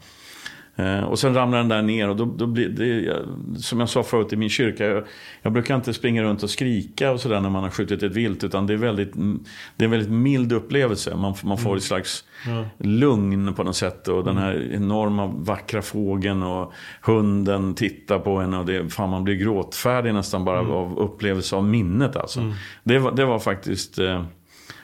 Speaker 2: Eh, och sen ramlar den där ner och då, då blir det, som jag sa förut i min kyrka, jag, jag brukar inte springa runt och skrika och sådär när man har skjutit ett vilt, utan det är, väldigt, det är en väldigt mild upplevelse. Man, man får ett slags lugn på något sätt och den här enorma vackra fågeln och hunden tittar på en och det, fan man blir gråtfärdig nästan bara av upplevelse av minnet alltså. Det, var, det var faktiskt eh,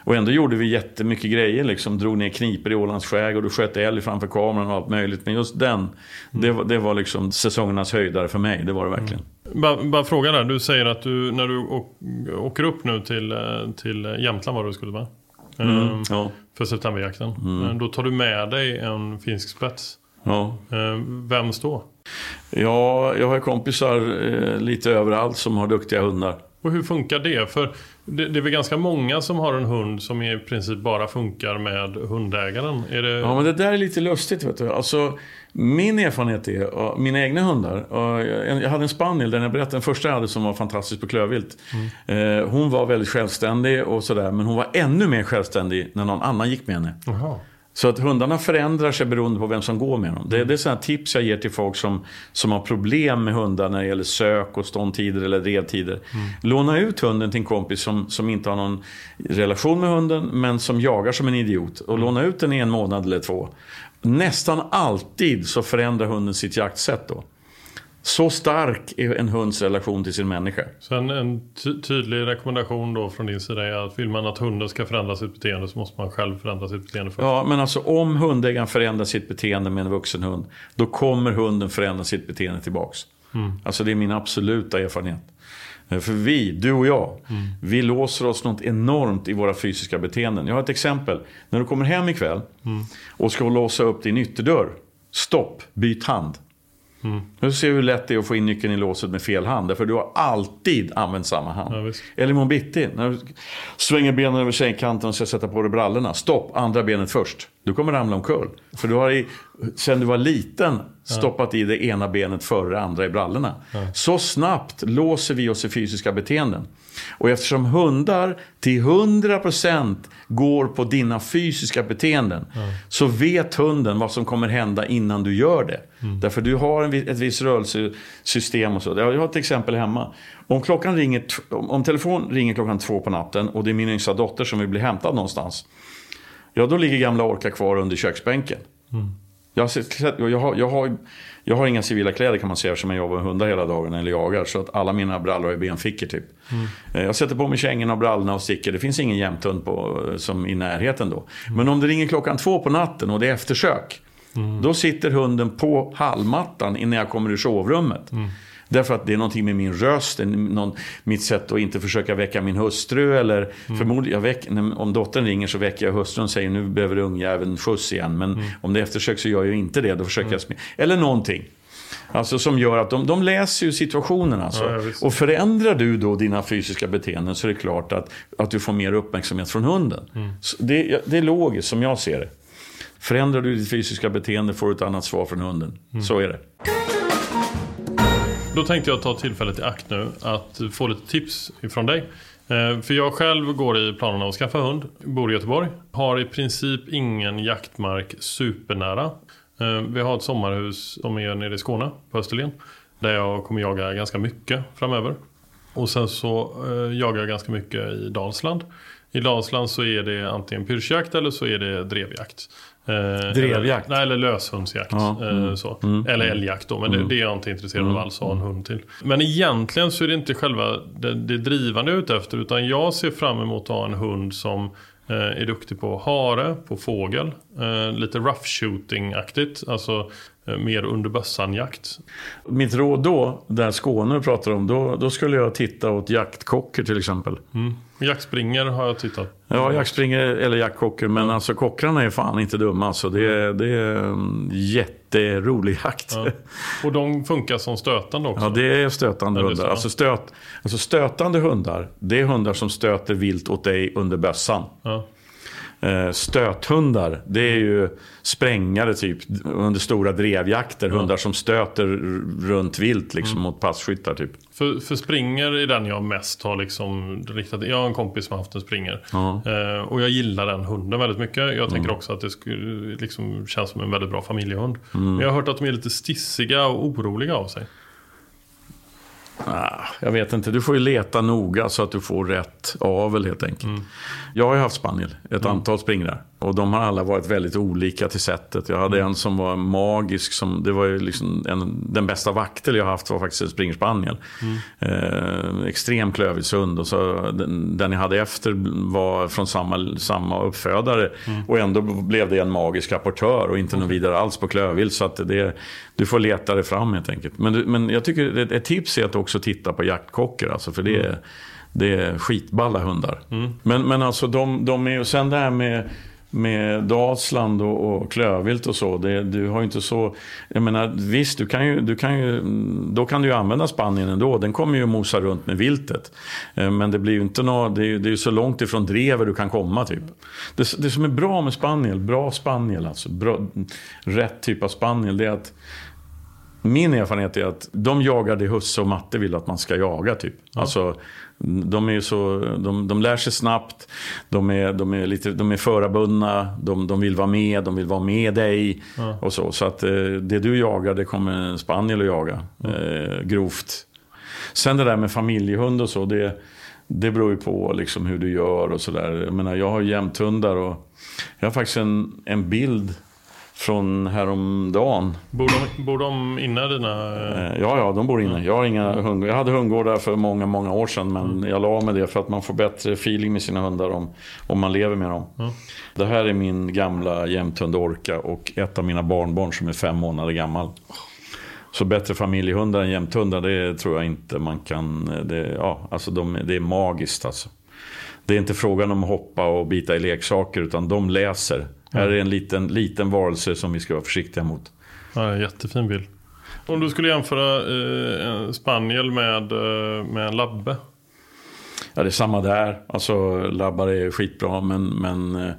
Speaker 2: och ändå gjorde vi jättemycket grejer. Liksom, drog ner kniper i Ålands skärgård och sköt älg framför kameran och allt möjligt. Men just den, det, var, det var liksom säsongernas höjdare för mig. Det var det verkligen.
Speaker 3: Bara, bara fråga där. Du säger att du när du åker upp nu till, eh, till Jämtland var det du skulle vara. Eh,
Speaker 2: Ja,
Speaker 3: För septemberjakten. Eh, Då tar du med dig en finsk spets.
Speaker 2: ja.
Speaker 3: Eh, Vems då?
Speaker 2: ja, jag har kompisar eh, lite överallt som har duktiga hundar.
Speaker 3: Och hur funkar det? För det, det är väl ganska många som har en hund som i princip bara funkar med hundägaren. Är det...
Speaker 2: Ja, men det där är lite lustigt. Vet du. Alltså, min erfarenhet är, mina egna hundar. och Jag hade en spaniel, den jag berättade, den första jag hade som var fantastisk på klövvilt. Eh, hon var väldigt självständig och sådär, men hon var ännu mer självständig när någon annan gick med henne.
Speaker 3: Jaha.
Speaker 2: Så att hundarna förändrar sig beroende på vem som går med dem. Det, det är sådana tips jag ger till folk som, som har problem med hundar när det gäller sök och ståndtider eller revtider. Låna ut hunden till en kompis som, som inte har någon relation med hunden men som jagar som en idiot. Och låna ut den i en månad eller två. Nästan alltid så förändrar hunden sitt jaktsätt då. Så stark är en hunds relation till sin människa.
Speaker 3: Så en, ty- tydlig rekommendation då från din sida är att vill man att hunden ska förändra sitt beteende så måste man själv förändra sitt beteende först.
Speaker 2: Ja, men alltså om hundägaren förändrar sitt beteende med en vuxen hund, då kommer hunden förändra sitt beteende tillbaks. Alltså det är min absoluta erfarenhet. Eh, För vi, du och jag, vi låser oss något enormt i våra fysiska beteenden. Jag har ett exempel. När du kommer hem ikväll och ska låsa upp din ytterdörr. Stopp, byt hand. Nu ser du hur lätt det är att få in nyckeln i låset med fel hand. För du har alltid använt samma hand.
Speaker 3: Ja, visst.
Speaker 2: Eller imorgon bitti, när du svänger benen över sängkanten och ska sätta på dig brallorna. Stopp, andra benet först. Du kommer ramla omkull. För du har i, sen du var liten stoppat i det ena benet före det andra i brallorna. Så snabbt låser vi oss i fysiska beteenden. Och eftersom hundar till 100% går på dina fysiska beteenden så vet hunden vad som kommer hända innan du gör det. Därför du har en, ett visst rörelsesystem och så. Jag har ett exempel hemma. Om, klockan ringer, om telefon ringer klockan två på natten och det är min yngsta dotter som vill bli hämtad någonstans. Ja, då ligger gamla Orka kvar under köksbänken. Jag, har jag, har, jag, har, jag har inga civila kläder kan man säga eftersom jag jobbar med hundar hela dagen eller jagar. Så att alla mina brallor är benfickor typ. Eh, Jag sätter på mig kängorna och brallorna och sticker. Det finns ingen jämthund på, som i närheten då. Men om det ringer klockan två på natten och det är eftersök. Då sitter hunden på hallmattan innan jag kommer ur sovrummet. Därför att det är någonting med min röst, någon, mitt sätt att inte försöka väcka min hustru. Eller förmodligen, jag väck, om dottern ringer så väcker jag hustrun och säger nu behöver ungjäveln skjuts igen. Men om det är eftersök så gör jag ju inte det. Då försöker jag smi- Eller någonting. Alltså som gör att de, de läser ju situationen alltså.
Speaker 3: Ja,
Speaker 2: och förändrar du då dina fysiska beteenden så är det klart att, att du får mer uppmärksamhet från hunden. Så det, det är logiskt som jag ser det. Förändrar du ditt fysiska beteende får du ett annat svar från hunden. Så är det.
Speaker 3: Då tänkte jag ta tillfället i akt nu att få lite tips ifrån dig. Eh, för jag själv går i planerna att skaffa hund, bor i Göteborg. Har i princip ingen jaktmark supernära. Eh, vi har ett sommarhus som är nere i Skåne, på Österlen. Där jag kommer jaga ganska mycket framöver. Och sen så eh, jagar jag ganska mycket i Dalsland. I Dalsland så är det antingen pyrschjakt eller så är det drevjakt. Eh,
Speaker 2: Drevjakt?
Speaker 3: Eller, nej, eller löshundsjakt.
Speaker 2: Ja, mm.
Speaker 3: eh, Så. Eller älgjakt då, men det, det är jag inte intresserad av alls att ha en hund till. Men egentligen så är det inte själva det, det drivande jag är ute efter, utan jag ser fram emot att ha en hund som eh, är duktig på hare, på fågel, eh, lite rough shooting-aktigt, alltså mer under bössan-jakt.
Speaker 2: Mitt råd då, där Skåne pratar om, då, då skulle jag titta åt jaktkocker till exempel.
Speaker 3: Mm. Jaktspringer har jag tittat.
Speaker 2: Ja, jaktspringer eller jaktkocker, men alltså kockarna är fan inte dumma. Alltså, det, är, det är en jätterolig jakt.
Speaker 3: Ja. Och de funkar som stötande också.
Speaker 2: Ja, det är stötande
Speaker 3: Ja, det är
Speaker 2: hundar.
Speaker 3: så.
Speaker 2: Alltså, stöt, alltså stötande hundar, det är hundar som stöter vilt åt dig under bössan.
Speaker 3: Ja.
Speaker 2: Eh, Stöthundar, det är ju sprängare typ under stora drevjakter. Hundar som stöter runt vilt liksom mot passkyttar typ.
Speaker 3: För, för springer är den jag mest har liksom riktat Jag har en kompis som har haft en springer.
Speaker 2: Ja.
Speaker 3: Eh, och jag gillar den hunden väldigt mycket. Jag tänker också att det skulle, liksom, känns som en väldigt bra familjehund. Men jag har hört att de är lite stissiga och oroliga av sig.
Speaker 2: Ah, jag vet inte, du får ju leta noga så att du får rätt avel helt enkelt.
Speaker 3: Mm.
Speaker 2: Jag har ju haft spaniel, ett antal springrar. Och de har alla varit väldigt olika till sättet. Jag
Speaker 3: Mm.
Speaker 2: hade en som var magisk, som, det var liksom en, den bästa vaktel jag haft var faktiskt en springerspaniel.
Speaker 3: Mm.
Speaker 2: Eh, extrem klövvilshund. Och så den, den jag hade efter var från samma, samma uppfödare.
Speaker 3: Mm.
Speaker 2: Och ändå blev det en magisk rapportör och inte någon vidare alls på klövvilt. Så att det, du får leta det fram helt enkelt. Men, men jag tycker ett, ett tips är att också titta på jaktkockor. Alltså, för det är, det är skitballa hundar. Men, men alltså de, de är ju, sen det här med med Dalsland och, och klövvilt och så. Det, du har ju inte så... Jag menar, visst, du kan ju, du kan ju, då kan du ju använda Spanien ändå. Den kommer ju mosa runt med viltet. Eh, Men det blir ju inte nå, det är det är så långt ifrån drever du kan komma typ. Det, det som är bra med spaniel, bra spaniel alltså, bra, rätt typ av spaniel, det är att min erfarenhet är att de jagar det husse och matte vill att man ska jaga. Typ. Alltså, de, är ju så, de, de lär sig snabbt, de är, de är, lite, de är förarbundna, de, de vill vara med, de vill vara med dig. Och så så att, eh, det du jagar, det kommer en spaniel att jaga. Eh, grovt. Sen det där med familjehund och så, det, det beror ju på liksom hur du gör och sådär. Jag menar, jag har jämthundar och jag har faktiskt en, en bild från häromdagen.
Speaker 3: Bor de, bor de inne dina... eh,
Speaker 2: Eh, Ja, ja, de bor inne. Jag, har inga hundgårdar. jag hade hundgårdar för många, många år sedan. Men jag la med det för att man får bättre feeling med sina hundar om, om man lever med dem. Det här är min gamla jämthund Orka och ett av mina barnbarn som är fem månader gammal. Så bättre familjehundar än jämthundar, det tror jag inte man kan... Det, ja, alltså de, det är magiskt alltså. Det är inte frågan om att hoppa och bita i leksaker, utan de läser. Här är en liten, liten varelse som vi ska vara försiktiga mot.
Speaker 3: Ja, jättefin bild. Om du skulle jämföra eh, en spaniel med, eh, med en labbe.
Speaker 2: Ja, det är samma där. Alltså, labbar är skitbra, men, men eh,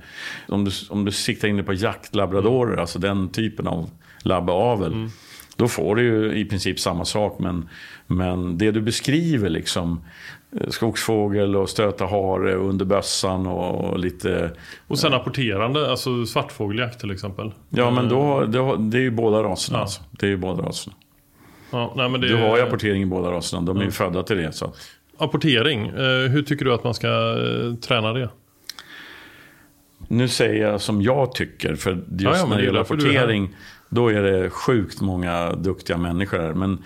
Speaker 2: om, du, om du siktar in dig på jaktlabradorer, mm. alltså den typen av labbavel, mm. då får du ju i princip samma sak. Men, men det du beskriver, liksom, skogsfågel och stöta hare under bössan och lite...
Speaker 3: Och sen apporterande, alltså svartfågeljakt till exempel.
Speaker 2: Ja, men då, då det är ju båda raserna. Ja. Alltså. Det är ju båda raserna. Ja, nej, men det... Du har ju apportering i båda raserna, de är ju födda till det. Så.
Speaker 3: Apportering, eh, hur tycker du att man ska eh, träna det?
Speaker 2: Nu säger jag som jag tycker, för just ja, ja, när det gäller apportering, då är det sjukt många duktiga människor här. Men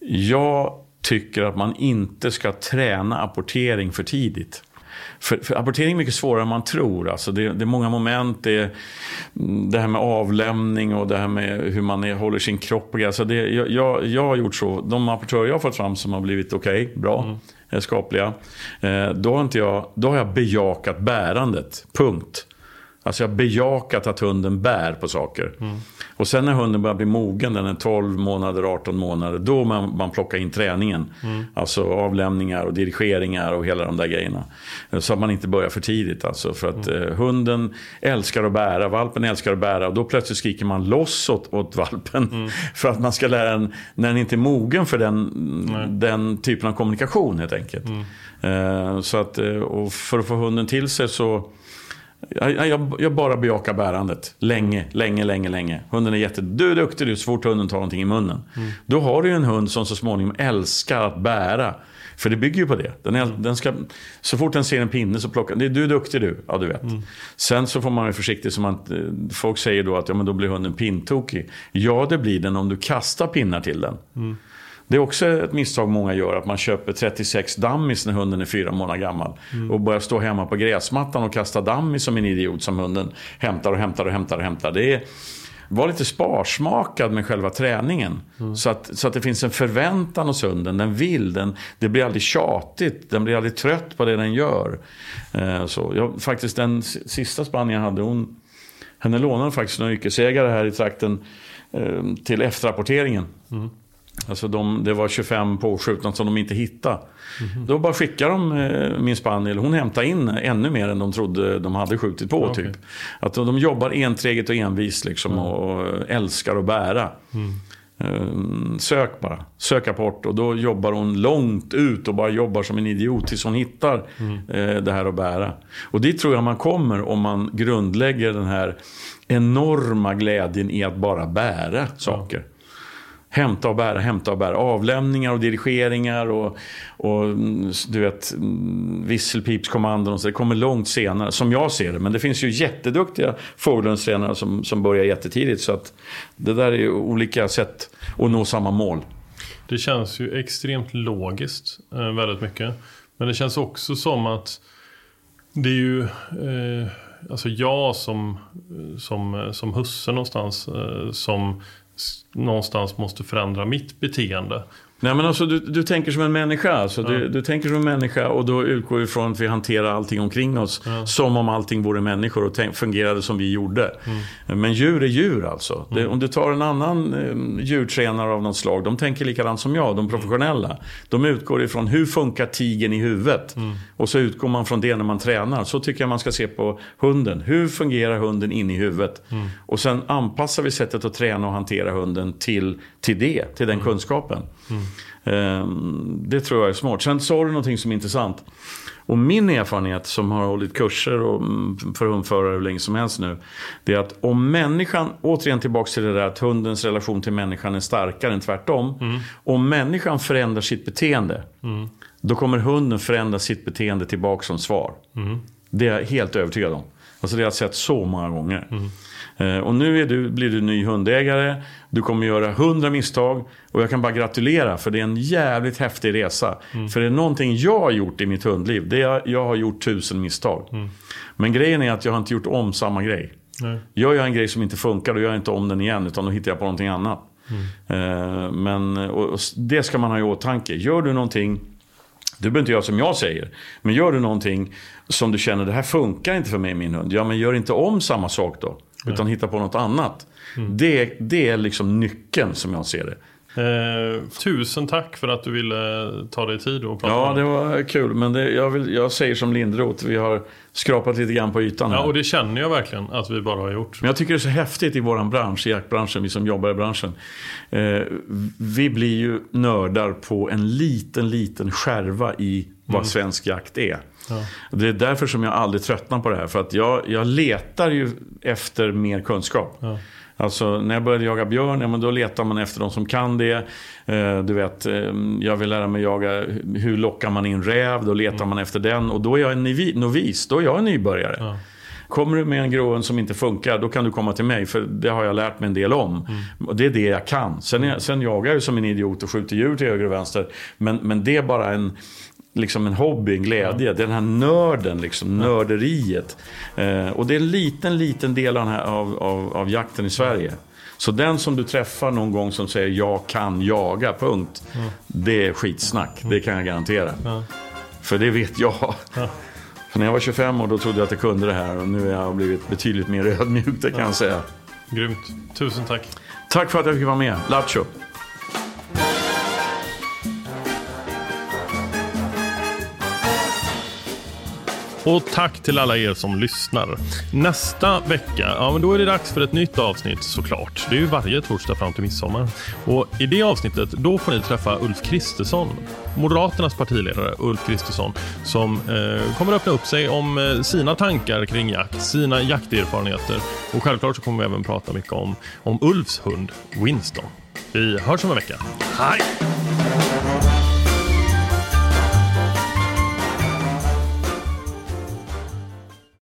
Speaker 2: jag tycker att man inte ska träna apportering för tidigt. För, för apportering är mycket svårare än man tror. Alltså det, det, är många moment. Det, är det här med avlämning och det här med hur man är, håller sin kropp. Och alltså det, jag, jag, jag har gjort så. De apportörer jag har fått fram som har blivit okej, okay, bra, mm. skapliga. Eh, då, har inte jag, då har jag bejakat bärandet. Punkt. Alltså jag har bejakat att hunden bär på saker. Mm. Och sen när hunden börjar bli mogen, den är 12 månader, 18 månader, då man, man plockar in träningen. Mm. Alltså avlämningar och dirigeringar och hela de där grejerna. Så att man inte börjar för tidigt. Alltså, för att mm. eh, hunden älskar att bära, valpen älskar att bära. Och då plötsligt skriker man loss åt, åt valpen. Mm. <laughs> För att man ska lära den, när den inte är mogen för den, den typen av kommunikation helt enkelt. Mm. Eh, så att, eh, och för att få hunden till sig så jag, jag, jag, bara bejakar bärandet. Länge, länge, länge, länge. Hunden är jätte... Du är duktig du, så fort hunden tar någonting i munnen. Mm. Då har du ju en hund som så småningom älskar att bära. För det bygger ju på det. Den, är, mm. den ska, så fort den ser en pinne så plockar den. Du är duktig du. Ja, du vet. Mm. Sen så får man vara försiktig. Som att, eh, folk säger då att ja, men då blir hunden pintokig. Ja, det blir den om du kastar pinnar till den. Mm. Det är också ett misstag många gör, att man köper 36 dammis när hunden är fyra månader gammal. Mm. Och börjar stå hemma på gräsmattan och kasta dammis som en idiot som hunden hämtar och hämtar och hämtar och hämtar. Det är, var lite sparsmakad med själva träningen. Mm. Så, att, så att det finns en förväntan hos hunden. Den vill, den, det blir aldrig tjatigt, den blir aldrig trött på det den gör. Eh, så jag, faktiskt den sista Spanien jag hade, hon, henne lånade faktiskt några yrkesägare här i trakten eh, till efterrapporteringen. Mm. Alltså de, det var 25 påskjutna som de inte hittade. Mm. Då bara skickade de eh, min spaniel, hon hämtade in ännu mer än de trodde de hade skjutit på. Okay. Typ. Att de jobbar enträget och envist liksom, mm. och älskar att bära. Mm. Sök bara, sök apport och då jobbar hon långt ut och bara jobbar som en idiot tills hon hittar mm. Eh, det här att bära. Och dit tror jag man kommer om man grundlägger den här enorma glädjen i att bara bära saker. Hämta och bära, hämta och bära. Avlämningar och dirigeringar och, och mm, du vet, mm, visselpipskommandon. Så det kommer långt senare, som jag ser det. Men det finns ju jätteduktiga fågelhundstränare som, som börjar jättetidigt. Så att det där är ju olika sätt att nå samma mål.
Speaker 3: Det känns ju extremt logiskt, eh, väldigt mycket. Men det känns också som att det är ju... Eh, alltså jag som, som, som husse någonstans, eh, som någonstans måste förändra mitt beteende.
Speaker 2: Nej men alltså du, du tänker som en människa. Alltså, ja. du, du, tänker som en människa och då utgår vi från att vi hanterar allting omkring oss ja. som om allting vore människor och tänk, fungerade som vi gjorde. Mm. Men djur är djur alltså. Mm. Det, om du tar en annan eh, djurtränare av något slag, de tänker likadant som jag, de professionella. De utgår ifrån hur funkar tigen i huvudet? Mm. Och så utgår man från det när man tränar. Så tycker jag man ska se på hunden. Hur fungerar hunden in i huvudet? Mm. Och sen anpassar vi sättet att träna och hantera hunden till, till det, till den mm. kunskapen. Mm. Det tror jag är smart. Sen sa du någonting som är intressant. Och min erfarenhet som har hållit kurser och mm, för hundförare hur länge som helst nu. Det är att om människan, återigen tillbaka till det där att hundens relation till människan är starkare än tvärtom. Mm. Om människan förändrar sitt beteende. Mm. Då kommer hunden förändra sitt beteende tillbaka som svar. Mm. Det är jag helt övertygad om. Alltså det har jag sett så många gånger. Mm. Och nu du, blir du ny hundägare. Du kommer göra hundra misstag. Och jag kan bara gratulera för det är en jävligt häftig resa. Mm. För det är någonting jag har gjort i mitt hundliv. Det är, jag har gjort tusen misstag. Mm. Men grejen är att jag har inte gjort om samma grej. Nej. Gör jag en grej som inte funkar då gör jag inte om den igen. Utan då hittar jag på någonting annat. Mm. Eh, men och, och det ska man ha i åtanke. Gör du någonting du behöver inte göra som jag säger. Men gör du någonting som du känner, det här funkar inte för mig min hund. Ja, men gör inte om samma sak då. Utan hitta på något annat. Mm. Det, det är liksom nyckeln som jag ser det.
Speaker 3: Eh, tusen tack för att du ville ta dig tid och prata
Speaker 2: Ja, det var kul. Men det, jag, vill, jag säger som Lindroth, vi har skrapat lite grann på ytan här.
Speaker 3: Ja, och det känner jag verkligen att vi bara har gjort.
Speaker 2: Men jag tycker det är så häftigt i vår bransch, i jaktbranschen, vi som jobbar i branschen. Eh, vi blir ju nördar på en liten, liten skärva i vad svensk jakt är.
Speaker 3: Ja.
Speaker 2: Det är därför som jag aldrig tröttnar på det här. För att jag, jag letar ju efter mer kunskap.
Speaker 3: Ja.
Speaker 2: Alltså när jag började jaga björn, ja, men då letar man efter de som kan det. Eh, du vet, eh, jag vill lära mig jaga, hur lockar man in räv? Då letar man efter den. Och då är jag en novis, då är jag en nybörjare.
Speaker 3: Ja.
Speaker 2: Kommer du med en gråen som inte funkar, då kan du komma till mig. För det har jag lärt mig en del om. Och det är det jag kan. Sen, är, sen jagar jag som en idiot och skjuter djur till höger och vänster. Men, men det är bara en, liksom en hobby, en glädje. Den här nörden, liksom, nörderiet. Eh, och det är en liten, liten del av, här, av, av, av jakten i Sverige. Så den som du träffar någon gång som säger jag kan jaga, punkt. Det är skitsnack, det kan jag garantera.
Speaker 3: Ja.
Speaker 2: För det vet jag.
Speaker 3: Ja.
Speaker 2: För när jag var 25 år då trodde jag att jag kunde det här och nu har jag blivit betydligt mer <laughs> ödmjuk, det kan jag säga.
Speaker 3: Grymt. Tusen tack.
Speaker 2: Tack för att jag fick vara med. Lattjo.
Speaker 3: Och tack till alla er som lyssnar. Nästa vecka, ja men då är det dags för ett nytt avsnitt såklart. Det är ju varje torsdag fram till midsommar. Och i det avsnittet, då får ni träffa Ulf Kristersson. Moderaternas partiledare Ulf Kristersson som eh, kommer öppna upp sig om eh, sina tankar kring jakt, sina jakterfarenheter. Och självklart så kommer vi även prata mycket om, om Ulfs hund Winston. Vi hörs om en vecka. Hej!